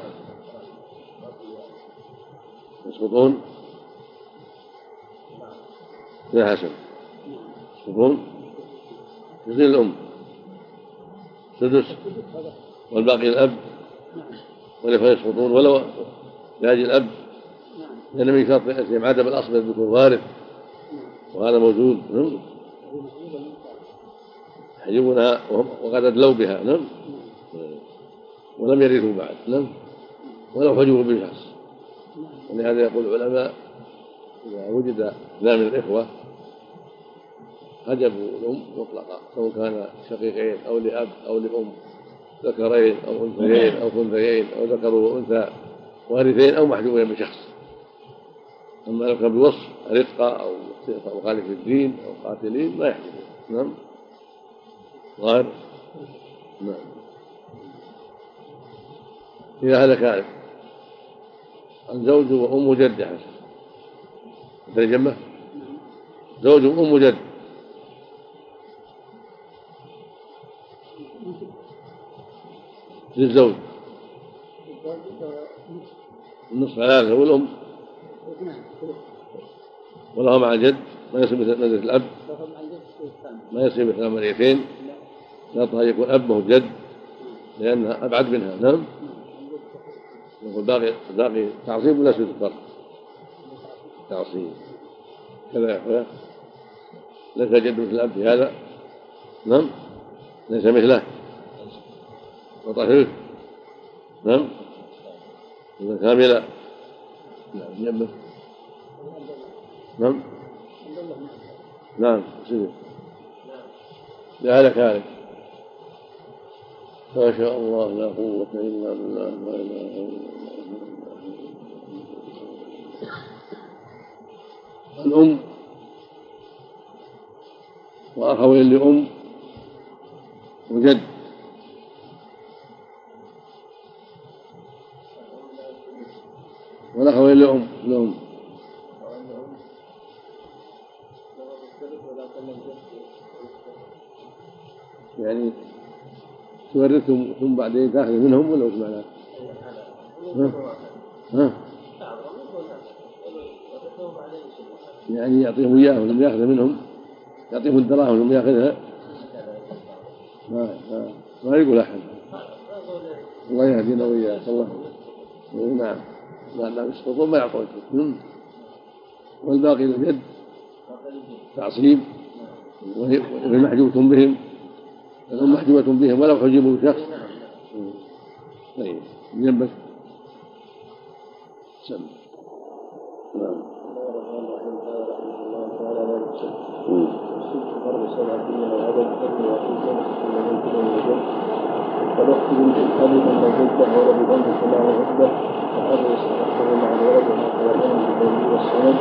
يسقطون؟ يا حسن. يسقطون؟ يصير الأم. سدس والباقي الأب. والإخوة يسقطون ولو لأجل الأب. لأن من شرط يأتي عدم الأصل يكون وارث وهذا موجود. نعم. يحجبونها وقد أدلوا بها. نعم. ولم يرثوا بعد. نعم. ولو حجبوا بشخص ولهذا يقول العلماء إذا وجد اثنان من الإخوة هجب الأم مطلقا سواء كان شقيقين أو لأب أو لأم ذكرين أو أنثيين أو خنثيين أو ذكر وأنثى وارثين أو محجوبين بشخص أما لو كان بوصف رفقة أو مخالف الدين أو قاتلين ما يحجبون نعم. ظاهر. نعم. إذا هلك الزوج وأم جد حسن ترجمة زوج وأم جد. للزوج. النصف على هذا والأم. والله مع الجد ما يصير مثل منزلة الأب. ما يصير مثل عمليتين شرطها يكون أب وهو جد لأنها أبعد منها. نعم. يقول باقي باقي تعصيب ولا سجود الفرق تعصيب كذا يا أخويا. ليس جد مثل الأب في هذا. نعم. ليس مثله. وطهير. نعم. كاملة نعم جنبه نعم. نعم سيدي. لعلك هلك ما شاء الله لا قوة إلا بالله لا إله إلا الله. الأم وأخوين لأم وجد والأخوين لأم لأم يعني تورثهم ثم بعدين تأخذ منهم ولا وش معناه؟ ها؟ ها؟ يعني يعطيهم اياهم ولم يأخذ منهم يعطيهم الدراهم ولم يأخذها. ما ما, ما يقول أحد. الله يهدينا وإياك الله. نعم. لا يسقطون ما يعطون والباقي للجد تعصيب. وهي محجوبة بهم. الأم محجوبة بهم ولو حجبوا بشخص طيب جنبك سم نعم. فالأخت بنت الأب من الجدة ولد بنت فلان عقبة الأب يستحقه مع الولد ما يكون بالدليل والسند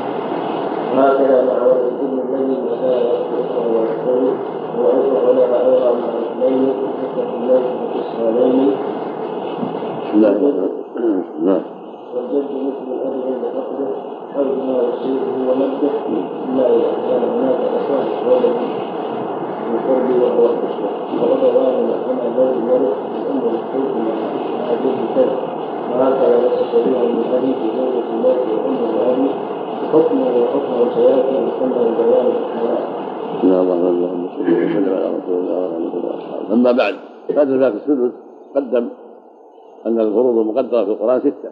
وهكذا مع ولد الابن الذي ولا يذكره والثاني وأيضا ولد أيضا مع الاثنين حتى الموت وكسرانين بسم الله الرحمن الرحيم نعم والجد مثل الأب عند فقده حول ما يصيبه ومده إلا إذا كان هناك أصح ولد من حديث الله الله أما بعد هذا الباب السدس قدم أن الفروض المقدرة في القرآن ستة.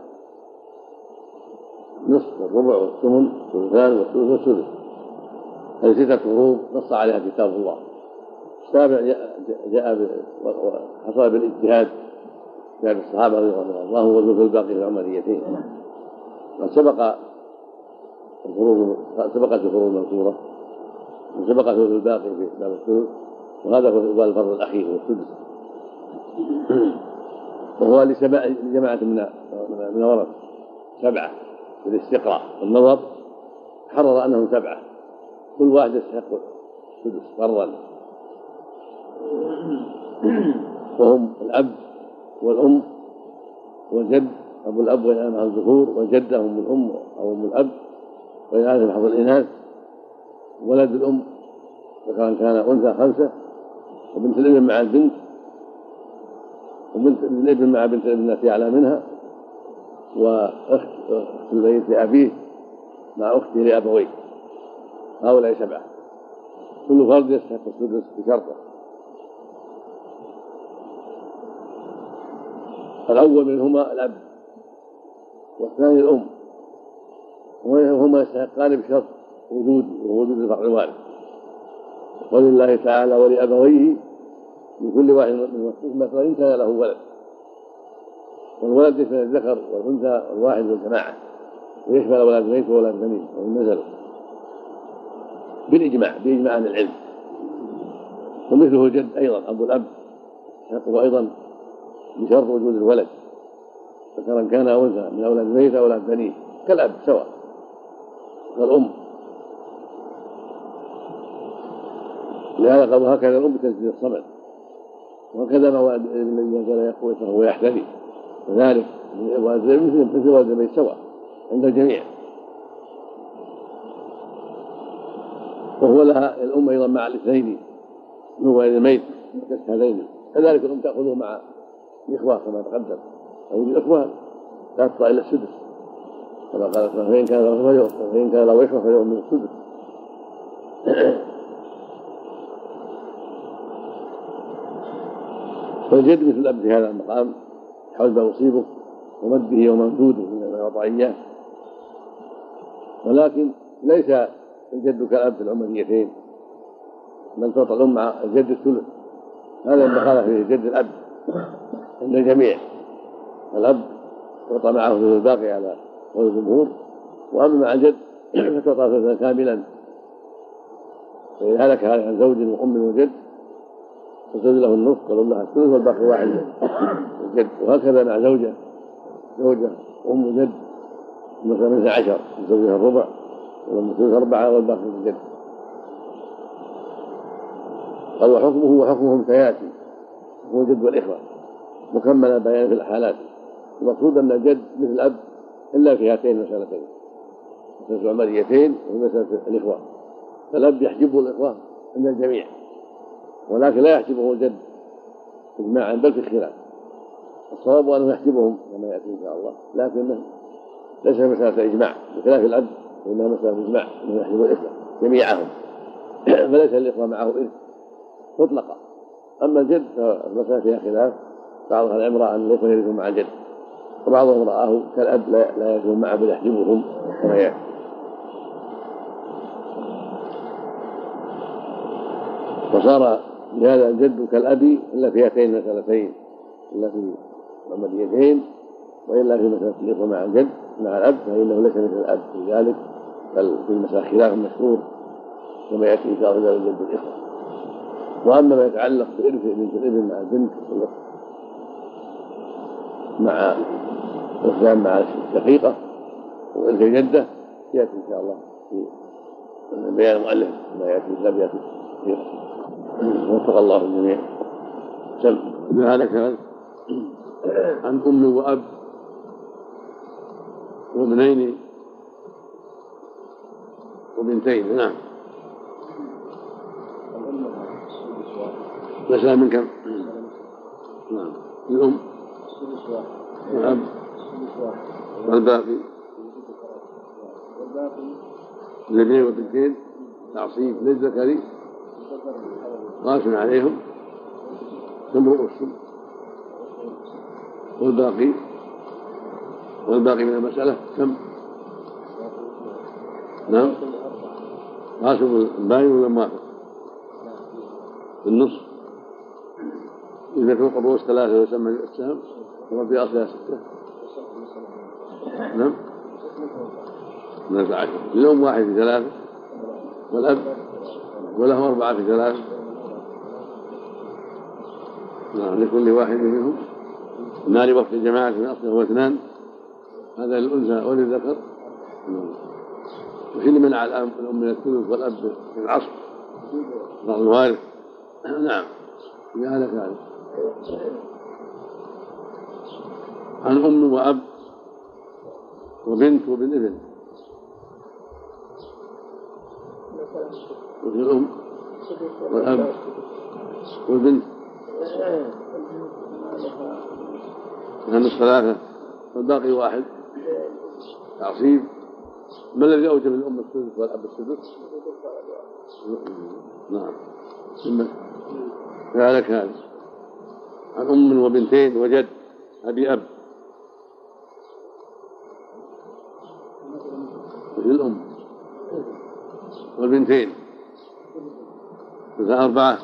نصف والربع والثمن والثلثان والثلث والسدس هذه ستة فروض نص عليها كتاب الله. السابع جاء وحصل بالاجتهاد جاء الصحابة رضي الله عنهم. في الباقي في العمليتين وسبق الفروض سبقت الفروض المذكورة وسبق ثلث الباقي في باب الثلث وهذا هو الفرض الأخير هو السدس. وهو لجماعة من من ورث سبعة بالاستقراء والنظر. حرر أنهم سبعة. كل واحد يستحق السدس فرضا. وهم الأب والأم والجد أبو الأب وإن مع الذكور والجدة أم الأم أو أم الأب وإن بحظ الإناث ولد الأم ذكرا كان أنثى خمسة وبنت الابن مع البنت وبنت الابن مع بنت الابن التي أعلى منها وأخت أخت البيت لأبيه مع أخته لأبويه. هؤلاء سبعة. كل فرد يستحق السدس بشرطه. الأول منهما الأب والثاني الأم. وهما يستحقان بشرط وجود ووجود الفقر الوارث ولله تعالى ولأبويه من كل واحد مثلا إن كان له ولد. والولد يشمل الذكر والأنثى والواحد والجماعة ويشمل أولاد الميت وأولاد الغني وإن نزلوا. بالإجماع بإجماع أهل العلم. ومثله الجد أيضا أبو الأب يحقه أيضا بشرط وجود الولد. ذكرا كان أو أنثى من أولاد الميت أو أولاد بنيه كالأب سواء كالأم. لهذا قالوا هكذا الأم بتسديد الصمد. وكذا ما ولد الذي نزل يقوى فهو يحتمي كذلك مثل مثل ولد الميت سواء عند الجميع. وهو لها الأم أيضا مع الاثنين من ولد الميت هذين. كذلك الأم تأخذه مع الإخوة كما تقدم. أو الإخوة لا تطلع إلا السدس. كما قال فإن كان له فإن كان له إخوة من السدس. فالجد مثل الأب في هذا المقام حول ما يصيبه ومده وممدوده من الوضعيات ولكن ليس الجد كالأب في العمريتين بل تعطى الأم مع الجد الثلث. هذا ما قال فيه جد الأب عند الجميع. الأب تعطى معه ثلث الباقي على قول الجمهور وأما مع الجد فتعطى ثلثا كاملا. فإن هلك عن زوج وأم وجد فسد له النصف والأم لها الثلث والباقي واحد. الجد وهكذا مع زوجة زوجة أم جد مثلا من عشر زوجها الربع والأم الثلث أربعة والباقي الجد. قال وحكمه وحكمهم سيأتي هو الجد والإخوة. مكمل بيان في الحالات. المقصود أن الجد مثل الأب إلا في هاتين المسألتين. مسألة العمليتين ومسألة الإخوة. فالأب يحجبه الإخوة عند الجميع ولكن لا يحجبه الجد إجماعا بل في الخلاف. الصواب أنه يحجبهم كما يأتي إن شاء الله لكن ليس مسألة إجماع بخلاف الأب فإنها مسألة إجماع أنه يحجب الإخوة جميعهم. فليس الإخوة معه إرث مطلقا أما الجد فالمسألة فيها خلاف. بعض رأى أن الإخوة يرثون مع الجد؟ وبعضهم رآه كالأب لا يرثون معه بل يحجبهم. كما وصار لهذا الجد كالأب إلا في هاتين المسألتين إلا في العمليتين وإلا في مسألة الإخوة مع الجد مع الأب فإنه ليس مثل الأب في ذلك بل في المسألة خلاف مشهور كما يأتي شاء الله الجد الإخوة. وأما ما يتعلق بإرث بنت الابن مع البنت مع الإسلام مع الشقيقه وارث الجدة يأتي إن شاء الله في بيان المؤلف ما يأتي لم يأتي وفق الله الجميع. سم. هذا عن أم وأب وابنين وبنتين نعم. مسألة من كم؟ نعم. الأم. والأب والباقي؟ الابنين والبنتين تعصيب. للذكر قاس عليهم. ثم السم والباقي؟ والباقي من المسألة؟ كم؟ نعم. قاسم الباين ولا موافق؟ بالنصف إذا فوق الرؤوس ثلاثة يسمى السهم وفي أصلها ستة. نعم. اثنتا عشر. اليوم واحد في ثلاثة. والأب. وله أربعة في ثلاثة. نعم لكل واحد منهم. مال وقت الجماعة من أصله هو اثنان. هذا للأنثى وللذكر. وحين منع الأم من الثلث والأب من العصر. بعض الوارث. نعم. في هذا كذلك عن أم وأب وبنت وابن ابن. وفي الأم والأب والبنت. لأن الثلاثة. والباقي واحد. تعصيب. ما الذي أوجب الأم السدس والأب السدس؟ نعم. كذلك هذا. عن أم وبنتين وجد أبي أب. الأم والبنتين. أربعة.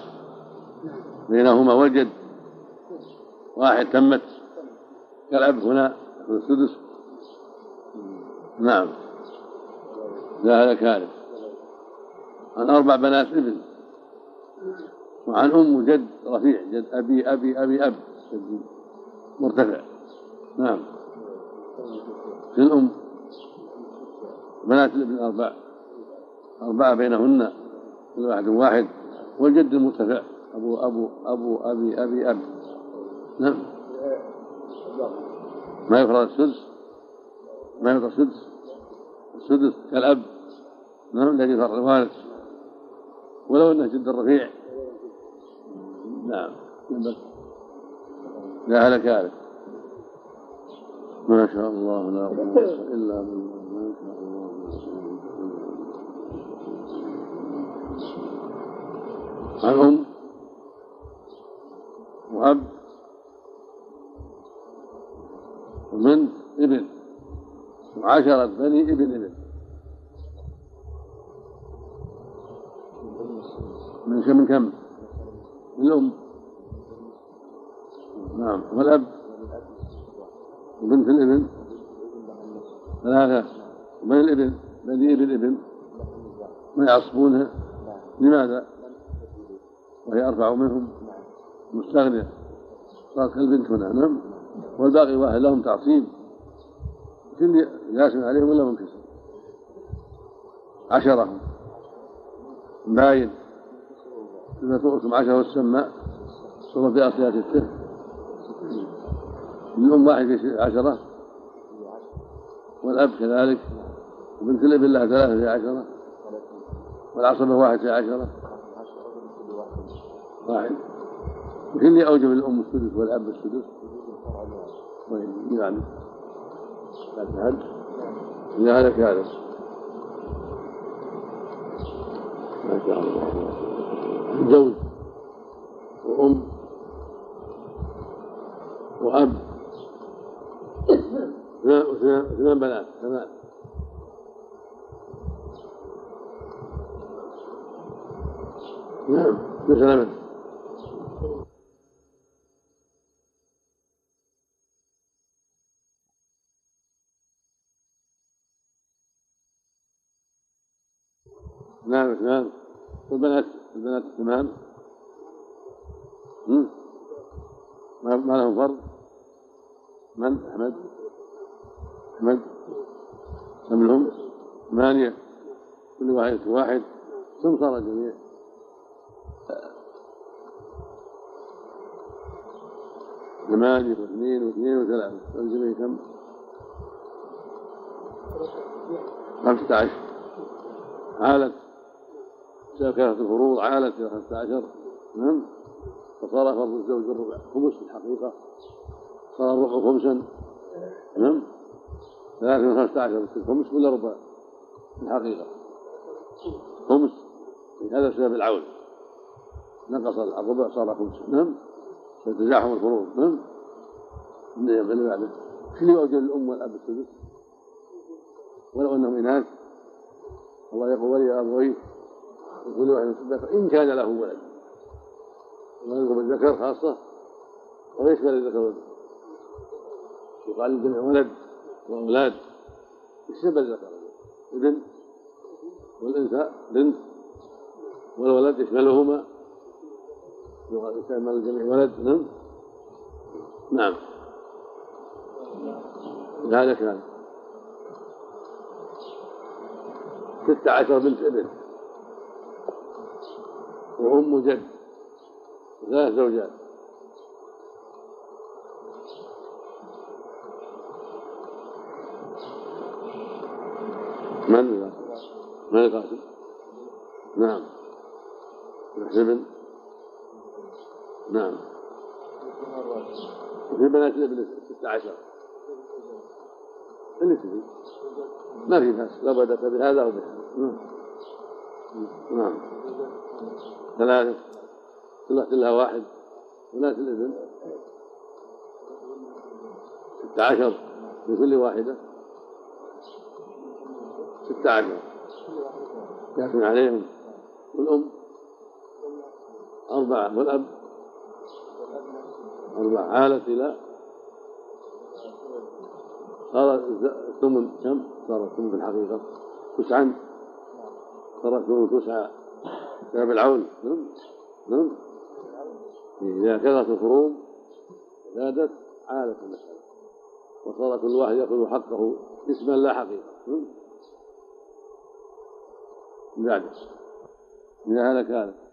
بينهما وجد واحد تمت. كالأب هنا السدس. نعم. لا هذا كارث. عن أربع بنات ابن. وعن أم وجد رفيع. جد أبي أبي أبي أب. جد مرتفع. نعم. في الأم بنات الابن أربع. أربعة بينهن كل واحد واحد والجد المرتفع أبو أبو أبو أبي أبي أب. نعم. ما يفرض السدس؟ ما يفرض السدس؟ السدس كالأب. نعم الذي فرض الوارث. ولو أنه جد الرفيع. نعم. لا هلك هذا ما شاء الله لا قوة إلا بالله ما شاء الله أم وأب وبنت ابن وعشرة بني ابن ابن. من كم من كم؟ الأم. نعم. والأب؟ وبنت الابن؟ ثلاثة. وبني الابن؟ بني ابن ابن. ما يعصبونها؟ لماذا؟ وهي أرفع منهم مستغنية. صارت كالبنت هنا نعم. والباقي واحد لهم تعصيب. كل ياسم عليهم ولا منكسر؟ عشرة. باين. إذا تؤتم عشرة والسماء صورة في أصليات التر الأم واحد في عشرة. والأب كذلك. وبنت الابن لها ثلاثة في عشرة. والعصبة واحد في عشرة. واحد وكل أوجب الأم السدس والأب السدس. طيب يعني لا تهد إذا هلك هذا. ما شاء الله. زوج وأم وأب. اثنان بنات ثمان نعم مثل نعم اثنان والبنات البنات الثمان ما لهم فرض؟ من؟ أحمد؟ أحمد؟ كم لهم؟ ثمانية. كل واحد واحد. ثم صار الجميع ثمانية واثنين واثنين وثلاثة. الجميع كم؟ خمسة عشر عالت كثرة الفروض عالت إلى خمسة عشر نعم فصار فرض الزوج بالربع خمس في الحقيقة. صار الربع خمسا نعم من خمسة عشر خمس ولا ربع في الحقيقة؟ خمس هذا بسبب العون. نقص الربع صار خمسا نعم تزاحم الفروض نعم. اللي بعده شنو يؤجل الأم والأب السدس؟ ولو أنهم إناث. الله يقول ولي أبويه وكل واحد الذكر إن كان له ولد. ويذكر الذكر خاصة. ويشمل الذكر والأنثى يقال للجميع ولد وأولاد. يشمل الذكر؟ ابن والأنثى. بنت والولد يشملهما. يقال يشمل الجميع ولد. نعم. نعم. هذا كان. ستة عشر بنت ابن. وأم جد ثلاث زوجات من من القاسم؟ نعم. ابن نعم. وفي بنات الابن ستة عشر. اللي تبي. ما في بأس لا بد بهذا أو بهذا. نعم. نعم. ثلاثة. كل واحد. بنات الابن ستة عشر. لكل واحدة. ستة عشر. يحكم عليهم. والأم؟ أربعة. والأب؟ أربعة. عالت إلى؟ صار الثمن كم؟ صار الثمن في الحقيقة. تسعا صار الثمن تسعة. بسبب العون. نعم نعم إذا كثرت الفروض زادت عادت المسألة. وصار كل واحد يأخذ حقه اسما لا حقيقة. بعد. إذا هلك هذا